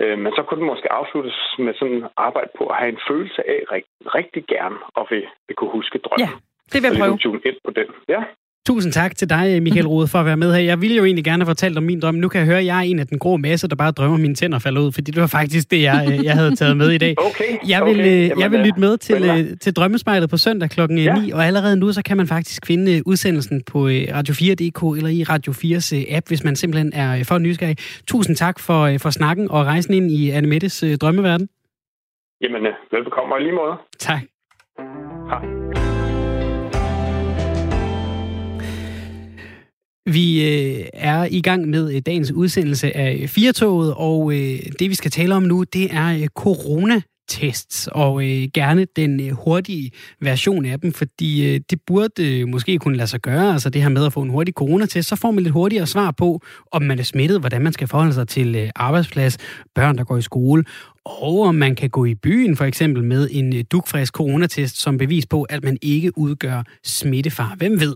Øh, men så kunne det måske afsluttes med sådan arbejde på at have en følelse af rigtig, rigtig gerne og vil, vil kunne huske drømmen. Ja, det vil jeg prøve. Tune ind på den. Ja. Tusind tak til dig, Michael Rode, for at være med her. Jeg ville jo egentlig gerne have fortalt om min drøm. Nu kan jeg høre, at jeg er en af den grå masse, der bare drømmer, at mine tænder falder ud, fordi det var faktisk det, jeg, øh, jeg havde taget med i dag. Okay, jeg vil, okay. Øh, Jamen, jeg vil lytte med til, ja. Øh, til Drømmespejlet på søndag kl. Ja. 9, og allerede nu, så kan man faktisk finde udsendelsen på Radio4.dk eller i Radio 4's app, hvis man simpelthen er for nysgerrig. Tusind tak for, for snakken og rejsen ind i Annemettes drømmeverden. Jamen, velbekomme og lige måde. Tak. Hej. Vi øh, er i gang med øh, dagens udsendelse af øh, Firtoget, og øh, det vi skal tale om nu, det er øh, coronatests, og øh, gerne den øh, hurtige version af dem, fordi øh, det burde øh, måske kunne lade sig gøre, altså det her med at få en hurtig coronatest, så får man lidt hurtigere svar på, om man er smittet, hvordan man skal forholde sig til øh, arbejdsplads, børn, der går i skole, og om man kan gå i byen for eksempel med en øh, dukfrisk coronatest som bevis på, at man ikke udgør smittefar. Hvem ved?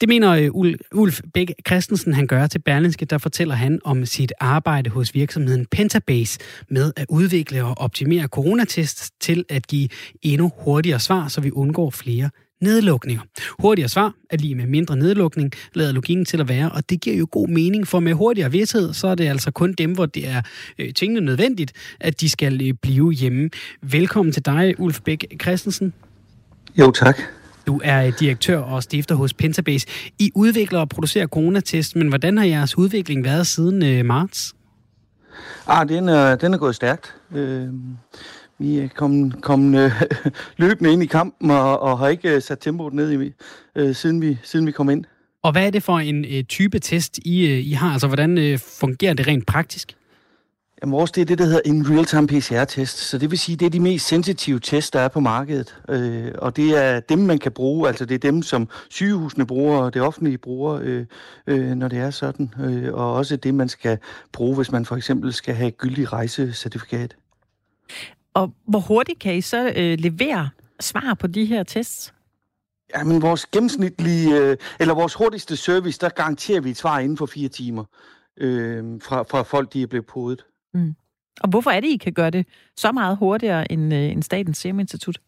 Det mener øh, Ulf Bæk Christensen, han gør til Berlinske, der fortæller han om sit arbejde hos virksomheden Pentabase med at udvikle og optimere coronatests til at give endnu hurtigere svar, så vi undgår flere nedlukninger. Hurtigere svar er lige med mindre nedlukning, lader logikken til at være, og det giver jo god mening, for med hurtigere vidsthed, så er det altså kun dem, hvor det er øh, tingene nødvendigt, at de skal øh, blive hjemme. Velkommen til dig, Ulf Bæk Christensen. Jo, tak. Du er direktør og stifter hos Pentabase. I udvikler og producerer coronatest, men hvordan har jeres udvikling været siden øh, marts? Ah, den er, den er gået stærkt. Øh, vi er kommet, kommet øh, løbende ind i kampen og, og har ikke øh, sat tempoet ned, i, øh, siden, vi, siden vi kom ind. Og hvad er det for en øh, type test, I, øh, I har? Altså, hvordan øh, fungerer det rent praktisk? Jamen, vores det er det, der hedder en real-time PCR-test. Så det vil sige, det er de mest sensitive tests, der er på markedet. Øh, og det er dem, man kan bruge. Altså, det er dem, som sygehusene bruger, og det offentlige bruger, øh, øh, når det er sådan. Øh, og også det, man skal bruge, hvis man for eksempel skal have gyldig rejsecertifikat. Og hvor hurtigt kan I så øh, levere svar på de her tests? Ja, men vores gennemsnitlige, øh, eller vores hurtigste service, der garanterer vi et svar inden for fire timer øh, fra, fra folk, de er blevet podet. Mm. Og hvorfor er det, I kan gøre det så meget hurtigere end, øh, end Statens Serum Institut?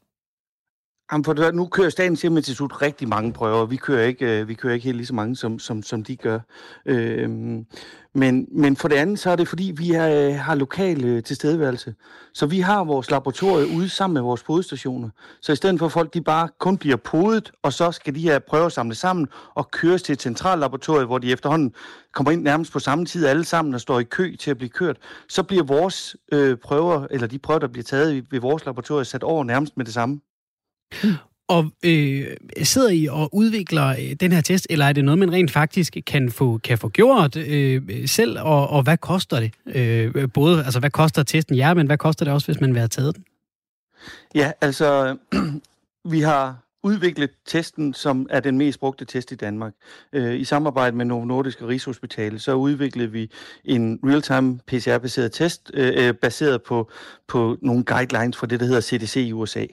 Jamen for det, nu kører Statens Serum Institut rigtig mange prøver. Vi kører ikke, øh, vi kører ikke helt lige så mange, som, som, som de gør. Øhm, men, men for det andet, så er det fordi, vi er, øh, har lokal øh, tilstedeværelse. Så vi har vores laboratorie ude sammen med vores podestationer. Så i stedet for at folk de bare kun bliver podet, og så skal de her prøver samlet sammen og køres til et centralt laboratorie, hvor de efterhånden kommer ind nærmest på samme tid alle sammen og står i kø til at blive kørt, så bliver vores øh, prøver, eller de prøver, der bliver taget ved vores laboratorium, sat over nærmest med det samme. Og øh, sidder I og udvikler øh, den her test, eller er det noget, man rent faktisk kan få, kan få gjort øh, selv, og, og hvad koster det? Øh, både, altså hvad koster testen jer, men hvad koster det også, hvis man vil have taget den? Ja, altså, vi har udviklet testen, som er den mest brugte test i Danmark. Øh, I samarbejde med Novo Nordisk og Rigshospitalet, så udviklede vi en real-time PCR-baseret test, øh, øh, baseret på, på nogle guidelines fra det, der hedder CDC i USA.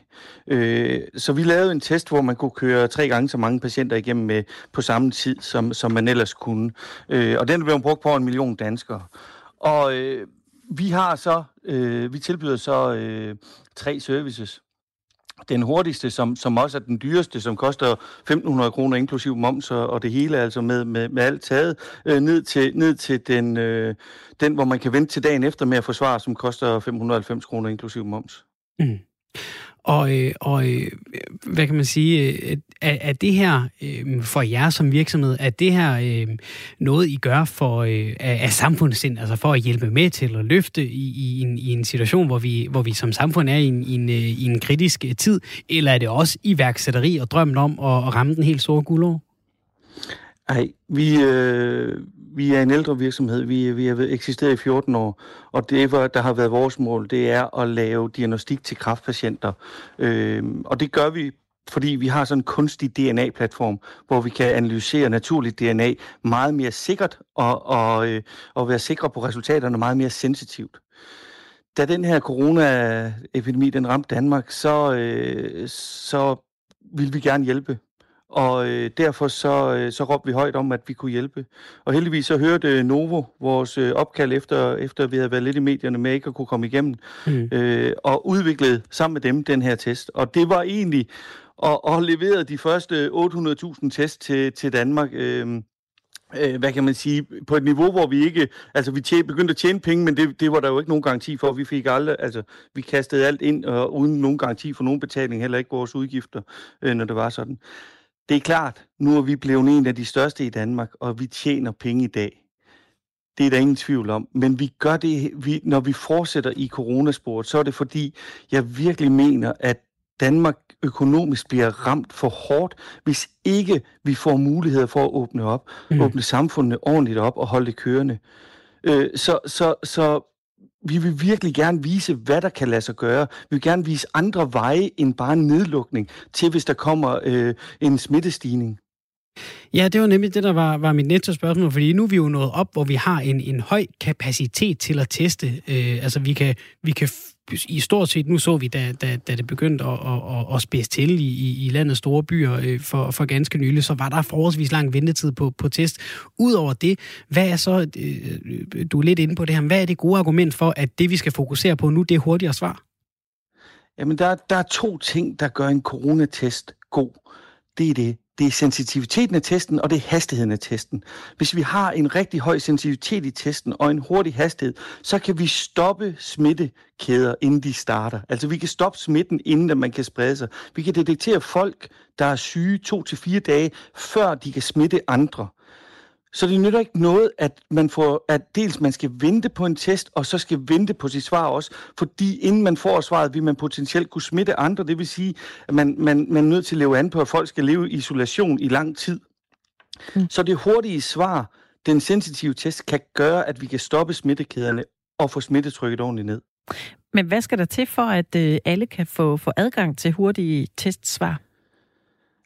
Øh, så vi lavede en test, hvor man kunne køre tre gange så mange patienter igennem med på samme tid, som, som man ellers kunne. Øh, og den blev brugt på en million danskere. Og øh, vi har så, øh, vi tilbyder så øh, tre services den hurtigste, som, som også er den dyreste, som koster 1.500 kroner inklusiv moms og, og det hele, altså med, med, med alt taget, øh, ned til, ned til den, øh, den, hvor man kan vente til dagen efter med at forsvare, som koster 590 kroner inklusiv moms. Mm. Og, øh, og øh, hvad kan man sige, øh, er, er det her for jer som virksomhed, er det her noget, I gør for af samfundssind, altså for at hjælpe med til at løfte i, i, en, i en situation, hvor vi, hvor vi som samfund er i en, i, en, i en kritisk tid, eller er det også iværksætteri og drømmen om at, at ramme den helt store guldår? Nej, vi, øh, vi er en ældre virksomhed. Vi, vi har eksisteret i 14 år, og det, der har været vores mål, det er at lave diagnostik til kræftpatienter. Øh, og det gør vi fordi vi har sådan en kunstig DNA-platform, hvor vi kan analysere naturligt DNA meget mere sikkert og, og, øh, og være sikre på resultaterne meget mere sensitivt. Da den her coronaepidemi den ramte Danmark, så, øh, så ville vi gerne hjælpe og øh, derfor så, øh, så råbte vi højt om, at vi kunne hjælpe. Og heldigvis så hørte Novo vores øh, opkald efter, efter vi havde været lidt i medierne med ikke at kunne komme igennem, mm. øh, og udviklede sammen med dem den her test. Og det var egentlig at, at levere de første 800.000 test til, til Danmark. Øh, øh, hvad kan man sige, på et niveau, hvor vi ikke, altså vi tjene, begyndte at tjene penge, men det, det var der jo ikke nogen garanti for. Vi fik aldrig, altså vi kastede alt ind, og uden nogen garanti for nogen betaling, heller ikke vores udgifter, øh, når det var sådan. Det er klart, nu er vi blevet en af de største i Danmark, og vi tjener penge i dag. Det er der ingen tvivl om. Men vi gør det, vi, når vi fortsætter i coronasporet, så er det fordi, jeg virkelig mener, at Danmark økonomisk bliver ramt for hårdt, hvis ikke vi får mulighed for at åbne op, mm. åbne samfundet ordentligt op og holde det kørende. Øh, så, så, så vi vil virkelig gerne vise, hvad der kan lade sig gøre. Vi vil gerne vise andre veje end bare nedlukning til, hvis der kommer øh, en smittestigning. Ja, det var nemlig det, der var, var mit næste spørgsmål, fordi nu er vi jo nået op, hvor vi har en, en høj kapacitet til at teste. Øh, altså, vi kan, vi kan i stort set, nu så vi, da, da, da det begyndte at, at, at spidse til i, i landets store byer øh, for, for ganske nylig, så var der forholdsvis lang ventetid på, på test. Udover det, hvad er så, øh, du er lidt inde på det her, hvad er det gode argument for, at det vi skal fokusere på nu, det er hurtigere svar? Jamen, der, der er to ting, der gør en coronatest god. Det er det, det er sensitiviteten af testen, og det er hastigheden af testen. Hvis vi har en rigtig høj sensitivitet i testen og en hurtig hastighed, så kan vi stoppe smittekæder, inden de starter. Altså vi kan stoppe smitten, inden man kan sprede sig. Vi kan detektere folk, der er syge to til fire dage, før de kan smitte andre. Så det nytter ikke noget, at man får, at dels man skal vente på en test, og så skal vente på sit svar også, fordi inden man får svaret, vil man potentielt kunne smitte andre. Det vil sige, at man, man, man er nødt til at leve an på, at folk skal leve i isolation i lang tid. Mm. Så det hurtige svar, den sensitive test, kan gøre, at vi kan stoppe smittekæderne og få smittetrykket ordentligt ned. Men hvad skal der til for, at øh, alle kan få, få adgang til hurtige testsvar?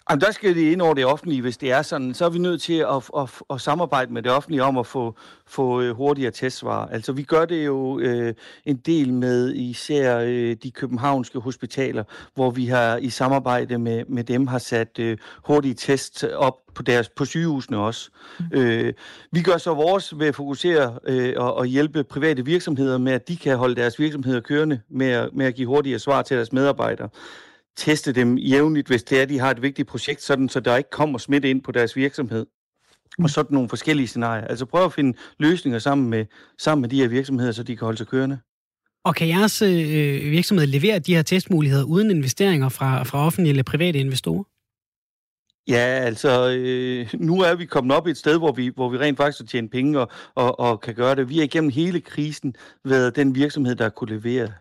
Jamen, der skal det ind over det offentlige, hvis det er sådan. Så er vi nødt til at, at, at, at samarbejde med det offentlige om at få, få øh, hurtigere testsvar. Altså, vi gør det jo øh, en del med især øh, de københavnske hospitaler, hvor vi har i samarbejde med, med dem har sat øh, hurtige tests op på, deres, på sygehusene også. Mm. Øh, vi gør så vores ved at fokusere øh, og, og hjælpe private virksomheder med, at de kan holde deres virksomheder kørende med, med at give hurtigere svar til deres medarbejdere. Teste dem jævnligt, hvis det er, de har et vigtigt projekt, sådan, så der ikke kommer smitte ind på deres virksomhed. Og sådan nogle forskellige scenarier. Altså prøv at finde løsninger sammen med, sammen med de her virksomheder, så de kan holde sig kørende. Og kan jeres øh, virksomhed levere de her testmuligheder uden investeringer fra, fra offentlige eller private investorer? Ja, altså, øh, nu er vi kommet op i et sted, hvor vi, hvor vi rent faktisk har tjent penge og, og, og kan gøre det. Vi har igennem hele krisen været den virksomhed, der kunne levere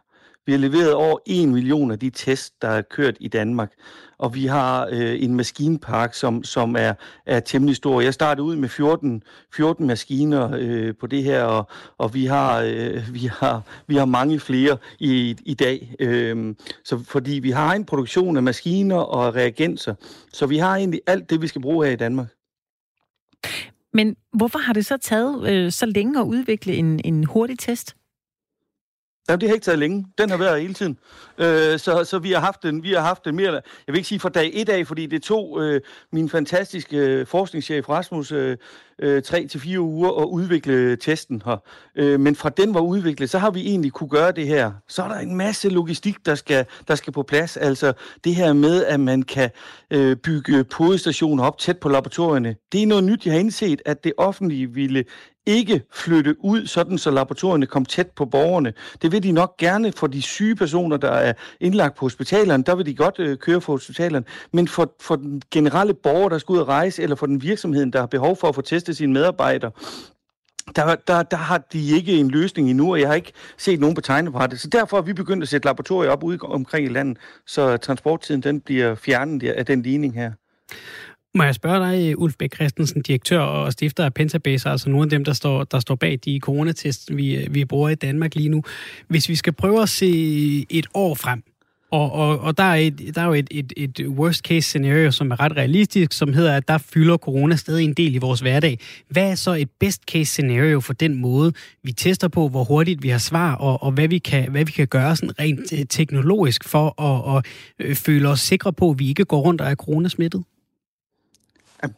vi har leveret over 1 million af de tests, der er kørt i Danmark, og vi har øh, en maskinpark, som, som er, er temmelig stor. Jeg startede ud med 14, 14 maskiner øh, på det her, og, og vi, har, øh, vi, har, vi har mange flere i, i dag. Øh, så fordi vi har en produktion af maskiner og reagenser, så vi har egentlig alt det, vi skal bruge her i Danmark. Men hvorfor har det så taget øh, så længe at udvikle en, en hurtig test? Jamen, det har ikke taget længe. Den har været hele tiden. Øh, så, så vi har haft den, vi har haft den mere, jeg vil ikke sige fra dag et af, fordi det tog øh, min fantastiske øh, forskningschef Rasmus øh, øh, tre til fire uger at udvikle testen her. Øh, men fra den var udviklet, så har vi egentlig kunne gøre det her. Så er der en masse logistik, der skal, der skal på plads. Altså det her med, at man kan øh, bygge podestationer op tæt på laboratorierne. Det er noget nyt, jeg har indset, at det offentlige ville ikke flytte ud, sådan så laboratorierne kom tæt på borgerne. Det vil de nok gerne for de syge personer, der er indlagt på hospitalerne. Der vil de godt øh, køre for hospitalerne. Men for, for den generelle borger, der skal ud og rejse, eller for den virksomhed, der har behov for at få testet sine medarbejdere, der, der, der har de ikke en løsning endnu, og jeg har ikke set nogen på tegnebrættet. Så derfor har vi begyndt at sætte laboratorier op ude omkring i landet, så transporttiden den bliver fjernet af den ligning her. Må jeg spørge dig, Ulf Bæk Christensen, direktør og stifter af Pentabase, altså nogle af dem, der står, der står bag de coronatests, vi, vi bruger i Danmark lige nu. Hvis vi skal prøve at se et år frem, og, og, og der, er et, der er jo et, et, et worst case scenario, som er ret realistisk, som hedder, at der fylder corona stadig en del i vores hverdag. Hvad er så et best case scenario for den måde, vi tester på, hvor hurtigt vi har svar, og, og hvad, vi kan, hvad vi kan gøre sådan rent øh, teknologisk for at, at, øh, føle os sikre på, at vi ikke går rundt og er coronasmittet?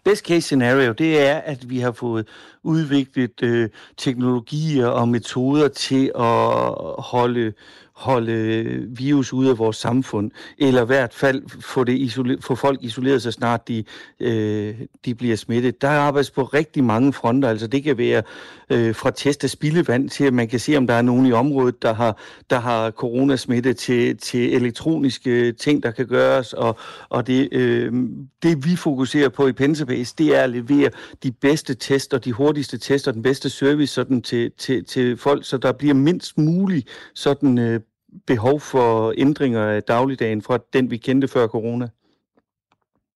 Best case scenario, det er, at vi har fået udviklet øh, teknologier og metoder til at holde holde virus ude af vores samfund, eller i hvert fald få, det isole- få folk isoleret så snart de, øh, de bliver smittet. Der arbejdes på rigtig mange fronter, altså det kan være øh, fra test af spildevand til, at man kan se, om der er nogen i området, der har, der har coronasmitte, til, til elektroniske øh, ting, der kan gøres, og, og det, øh, det vi fokuserer på i Pensabase, det er at levere de bedste tester, de hurtigste tester, den bedste service sådan til, til, til folk, så der bliver mindst muligt sådan øh, behov for ændringer af dagligdagen fra den, vi kendte før corona.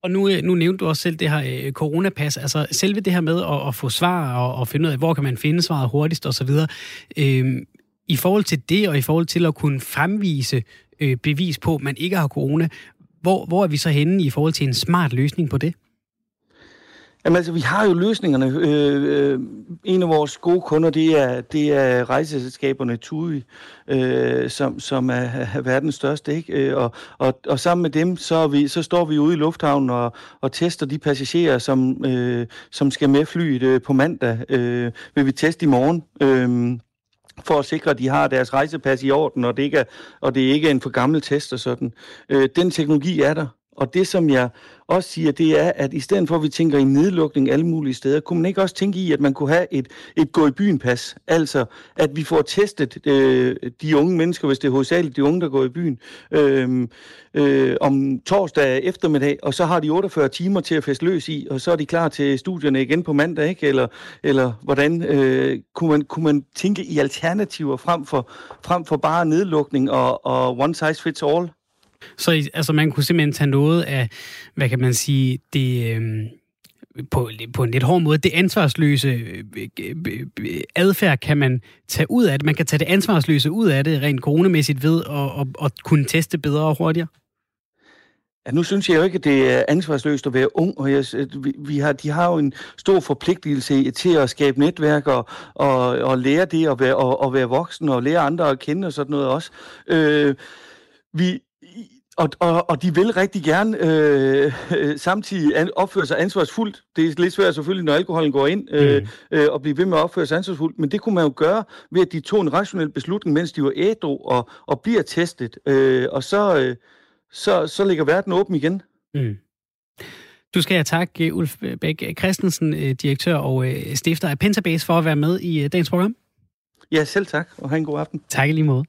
Og nu, øh, nu nævnte du også selv det her øh, coronapas, altså selve det her med at, at få svar og, og finde ud af, hvor kan man finde svaret hurtigst osv. Øh, I forhold til det, og i forhold til at kunne fremvise øh, bevis på, at man ikke har corona, hvor, hvor er vi så henne i forhold til en smart løsning på det? Jamen altså, vi har jo løsningerne. Øh, øh, en af vores gode kunder, det er, det er rejseselskaberne TUI, øh, som, som er, er verdens største. Ikke? Øh, og, og, og sammen med dem, så, er vi, så står vi ude i lufthavnen og, og tester de passagerer, som, øh, som skal med flyet øh, på mandag. Øh, vil vi teste i morgen. Øh, for at sikre, at de har deres rejsepas i orden, og det ikke er, og det ikke er en for gammel test og sådan. Øh, den teknologi er der, og det, som jeg også siger, det er, at i stedet for, at vi tænker i nedlukning alle mulige steder, kunne man ikke også tænke i, at man kunne have et, et gå i byen pas? Altså, at vi får testet øh, de unge mennesker, hvis det er hovedsageligt de unge, der går i byen, øh, øh, om torsdag eftermiddag, og så har de 48 timer til at feste løs i, og så er de klar til studierne igen på mandag, ikke? Eller, eller hvordan øh, kunne, man, kunne man tænke i alternativer frem for, frem for bare nedlukning og, og one size fits all? Så altså, man kunne simpelthen tage noget af, hvad kan man sige, det... Øh på, på en lidt hård måde, det ansvarsløse øh, øh, øh, adfærd kan man tage ud af det. Man kan tage det ansvarsløse ud af det rent coronamæssigt ved at, at, at kunne teste bedre og hurtigere. Ja, nu synes jeg jo ikke, at det er ansvarsløst at være ung, og jeg, vi, vi har, de har jo en stor forpligtelse til at skabe netværk og, og, og lære det at være, og, og være voksen og lære andre at kende og sådan noget også. Øh, vi, og, og, og de vil rigtig gerne øh, samtidig an, opføre sig ansvarsfuldt. Det er lidt svært selvfølgelig, når alkoholen går ind, øh, mm. øh, og blive ved med at opføre sig ansvarsfuldt. Men det kunne man jo gøre ved, at de tog en rationel beslutning, mens de var ædru og, og bliver testet. Øh, og så, øh, så, så ligger verden åben igen. Mm. Du skal have tak, øh, Ulf Bæk Christensen, øh, direktør og øh, stifter af Pentabase, for at være med i dagens program. Ja, selv tak, og have en god aften. Tak i lige måde.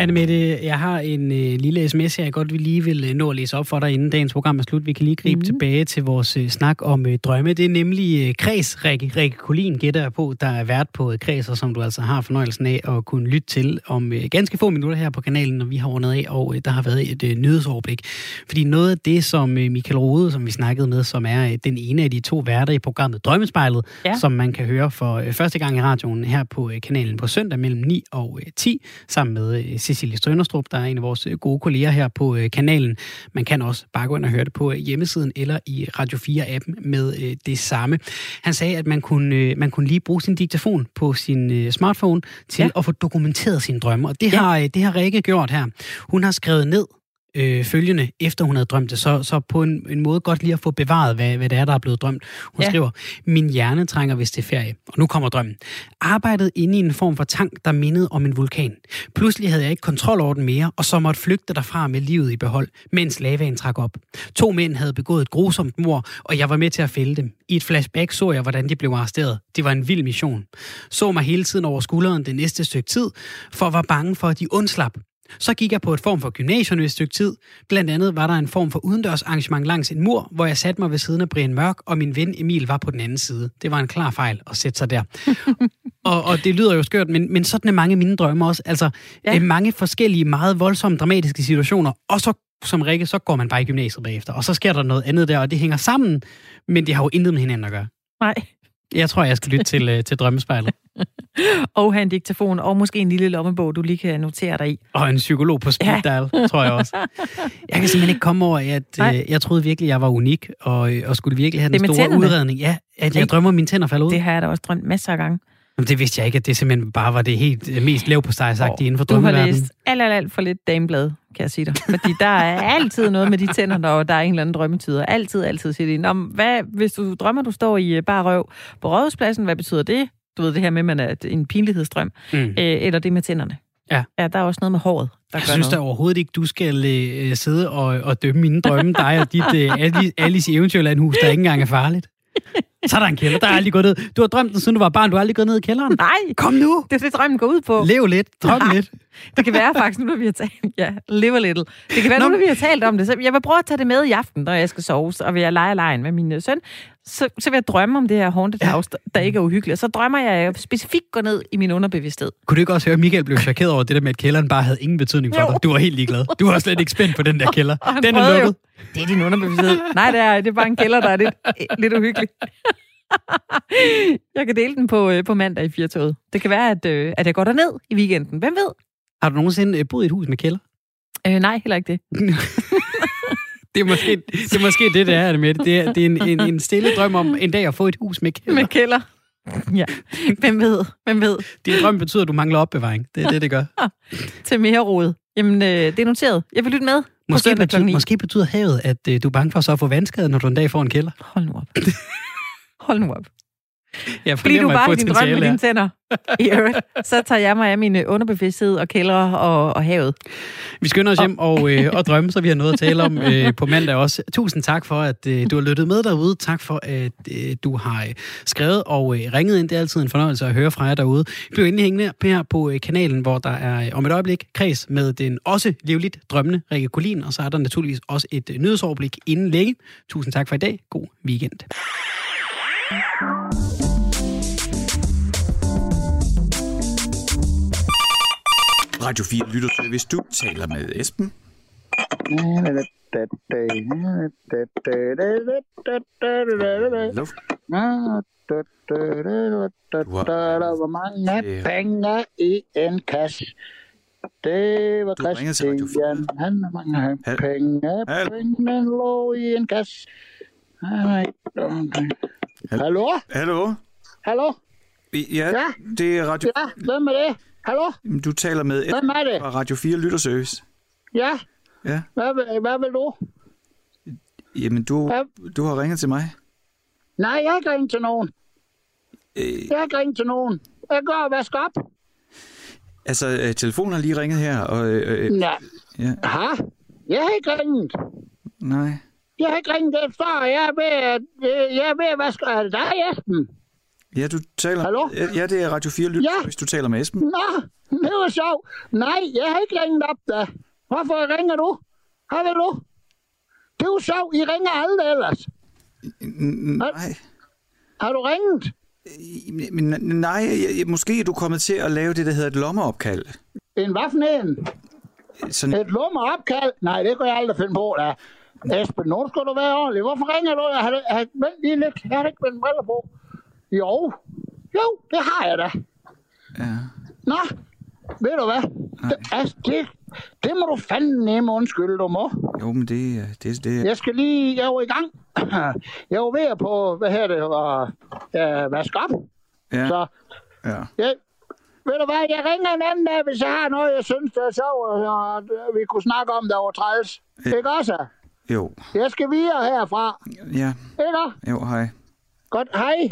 Anne Mette, jeg har en øh, lille sms, jeg godt vil lige vil øh, nå at læse op for dig, inden dagens program er slut. Vi kan lige gribe mm. tilbage til vores øh, snak om øh, drømme. Det er nemlig øh, Kreds Rikke, Rikke Kolin, gætter jeg på, der er vært på øh, Kreds, og som du altså har fornøjelsen af at kunne lytte til om øh, ganske få minutter her på kanalen, når vi har ordnet af, og øh, der har været et øh, nyhedsoverblik. Fordi noget af det, som øh, Michael Rode, som vi snakkede med, som er øh, den ene af de to værter i programmet Drømmespejlet, ja. som man kan høre for øh, første gang i radioen her på øh, kanalen på søndag mellem 9 og øh, 10, sammen med øh, Cecilie Strønderstrup, der er en af vores øh, gode kolleger her på øh, kanalen. Man kan også bare gå ind og høre det på øh, hjemmesiden eller i Radio 4-appen med det samme. Han sagde, at man kunne, man kunne lige bruge sin diktafon på sin smartphone til ja. at få dokumenteret sine drømme. Og det, ja. har, det har Rikke gjort her. Hun har skrevet ned øh, følgende, efter hun havde drømt det, så, så på en, en måde godt lige at få bevaret, hvad, hvad det er, der er blevet drømt. Hun ja. skriver, min hjerne trænger vist til ferie. Og nu kommer drømmen. Arbejdet inde i en form for tank, der mindede om en vulkan. Pludselig havde jeg ikke kontrol over den mere, og så måtte flygte derfra med livet i behold, mens lavaen trak op. To mænd havde begået et grusomt mor, og jeg var med til at fælde dem. I et flashback så jeg, hvordan de blev arresteret. Det var en vild mission. Så mig hele tiden over skulderen det næste stykke tid, for var bange for, at de undslap. Så gik jeg på et form for gymnasium et stykke tid. Blandt andet var der en form for udendørs arrangement langs en mur, hvor jeg satte mig ved siden af Brian Mørk, og min ven Emil var på den anden side. Det var en klar fejl at sætte sig der. og, og det lyder jo skørt, men, men sådan er mange af mine drømme også. Altså ja. Øh, mange forskellige, meget voldsomme, dramatiske situationer, og så som Rikke, så går man bare i gymnasiet bagefter, og så sker der noget andet der, og det hænger sammen, men det har jo intet med hinanden at gøre. Nej. Jeg tror, jeg skal lytte til, uh, til Drømmespejlet. og have en diktafon, og måske en lille lommebog, du lige kan notere dig i. Og en psykolog på speed dial, ja. tror jeg også. Jeg kan simpelthen ikke komme over, at uh, jeg troede virkelig, jeg var unik, og, og skulle virkelig have den store tænderne. udredning. Ja, at jeg drømmer, at mine tænder falder ud. Det har jeg da også drømt masser af gange. Jamen, det vidste jeg ikke, at det simpelthen bare var det helt øh, mest lav på sig sagt oh, inden for Du har læst alt, alt, alt for lidt dameblad, kan jeg sige dig. Fordi der er altid noget med de tænder, når der er en eller anden drømmetyder. Altid, altid siger de. Nå, hvad, hvis du drømmer, du står i øh, bare røv på rådhuspladsen, hvad betyder det? Du ved det her med, at man er en pinlighedsdrøm. Mm. Øh, eller det med tænderne. Ja. ja, der er også noget med håret. Der jeg synes da overhovedet ikke, du skal øh, sidde og, og dømme mine drømme, dig og dit øh, Alice, Alice i Eventyrlandhus, der ikke engang er farligt. Så er der en kælder, der er aldrig gået ned. Du har drømt den, siden du var barn. Du har aldrig gået ned i kælderen. Nej. Kom nu. Det er det, drømmen går ud på. Lev lidt. Drøm ja. lidt. Det kan være faktisk, nu når vi har talt... Ja, live a little. Det kan være, Nå. nu når vi har talt om det. Så jeg vil prøve at tage det med i aften, når jeg skal sove, og vil jeg lege lejen med min øh, søn. Så, så vil jeg drømme om det her haunted house, der ikke er uhyggeligt. Så drømmer jeg, at jeg specifikt går ned i min underbevidsthed. Kunne du ikke også høre, at Michael blev chokeret over det der med, at kælderen bare havde ingen betydning for jo. dig? Du var helt ligeglad. Du var slet ikke spændt på den der kælder. Den er lukket. Jo. Det er din underbevidsthed. Nej, det er, det er bare en kælder, der er lidt, lidt uhyggelig. jeg kan dele den på, øh, på mandag i Firtoget. Det kan være, at, øh, at jeg går derned i weekenden. Hvem ved? Har du nogensinde øh, boet i et hus med kælder? Øh, nej, heller ikke det. det, er måske, det er måske det, det er med det. Er, det er en, en, en stille drøm om en dag at få et hus med kælder. Med kælder. Ja, hvem ved, hvem ved. Din drøm betyder, at du mangler opbevaring. Det er det, det gør. Til mere rod. Jamen, øh, det er noteret. Jeg vil lytte med. Måske, betyder, måske betyder havet, at øh, du er bange for så at få vandskade, når du en dag får en kælder. Hold nu op. Hold nu op. Jeg Fordi du bare din drøm med dine tænder. I øvrigt, så tager jeg mig af min underbevidsthed og kælder og, og havet. Vi skynder os hjem og, øh, og drømme, så vi har noget at tale om øh, på mandag også. Tusind tak for, at øh, du har lyttet med derude. Tak for, at øh, du har øh, skrevet og øh, ringet ind. Det er altid en fornøjelse at høre fra jer derude. Bliv endelig hængende her på øh, kanalen, hvor der er øh, om et øjeblik kreds med den også livligt drømmende Rikke Kolin, og så er der naturligvis også et øh, nyhedsoverblik inden længe. Tusind tak for i dag. God weekend. Radio 4 lytter til, hvis du taler med Esben. Luft. Hvor mange penge i en kasse? Det var Christian. Han har mange penge. Pengene lå i en kasse. Hallo? Hallo? Hallo? Ja, ja, det er Radio... Ja, hvem er det? Hallo? Du taler med Hvem er det? fra Radio 4 Lytterservice. Ja? Ja. Hvad, vil, hvad vil du? Jamen, du, hvad? du har ringet til mig. Nej, jeg har ikke ringet til nogen. Øh... Jeg har ikke ringet til nogen. Jeg går og vasker op. Altså, øh, telefonen har lige ringet her, og... Øh, øh, Nej. Ja. Ha? Jeg har ikke ringet. Nej. Jeg har ikke ringet efter. Jeg er ved at... øh, Jeg er ved at vaske... Er det dig, Esben? Ja, du taler... Hallo? Ja, det er Radio 4 Lyt, Ja. hvis du taler med Esben. Nå, det var sjovt. Nej, jeg har ikke ringet op da. Hvorfor ringer du? Har vil du? Det er jo sjovt. I ringer aldrig ellers. Nej. Har du ringet? Men nej, jeg- måske er du kommet til at lave det, der hedder et lommeopkald. En hvad? Sådan, Et lummer opkald? Nej, det kunne jeg aldrig finde på, da. Esben, nu skal du være ordentlig. Hvorfor ringer du? Jeg har, jeg har, vent lige lidt. Jeg har ikke mine briller på. Jo. Jo, det har jeg da. ja. Nå, ved du hvad? Det, altså, det, det må du fandme nemme undskylde, du må. Jo, men det, er- det, det, Jeg skal lige, jeg er jo i gang. Jeg var ved at på, hvad her det var, øh, vaske op. Ja. Så, ja. jeg, ved du hvad, jeg ringer en anden dag, hvis jeg har noget, jeg synes, der er sjovt, og og vi kunne snakke om, der var træls. Ja. Ikke også? Jo. Jeg skal videre herfra. Ja. Ikke? Jo, hej. Godt, hej.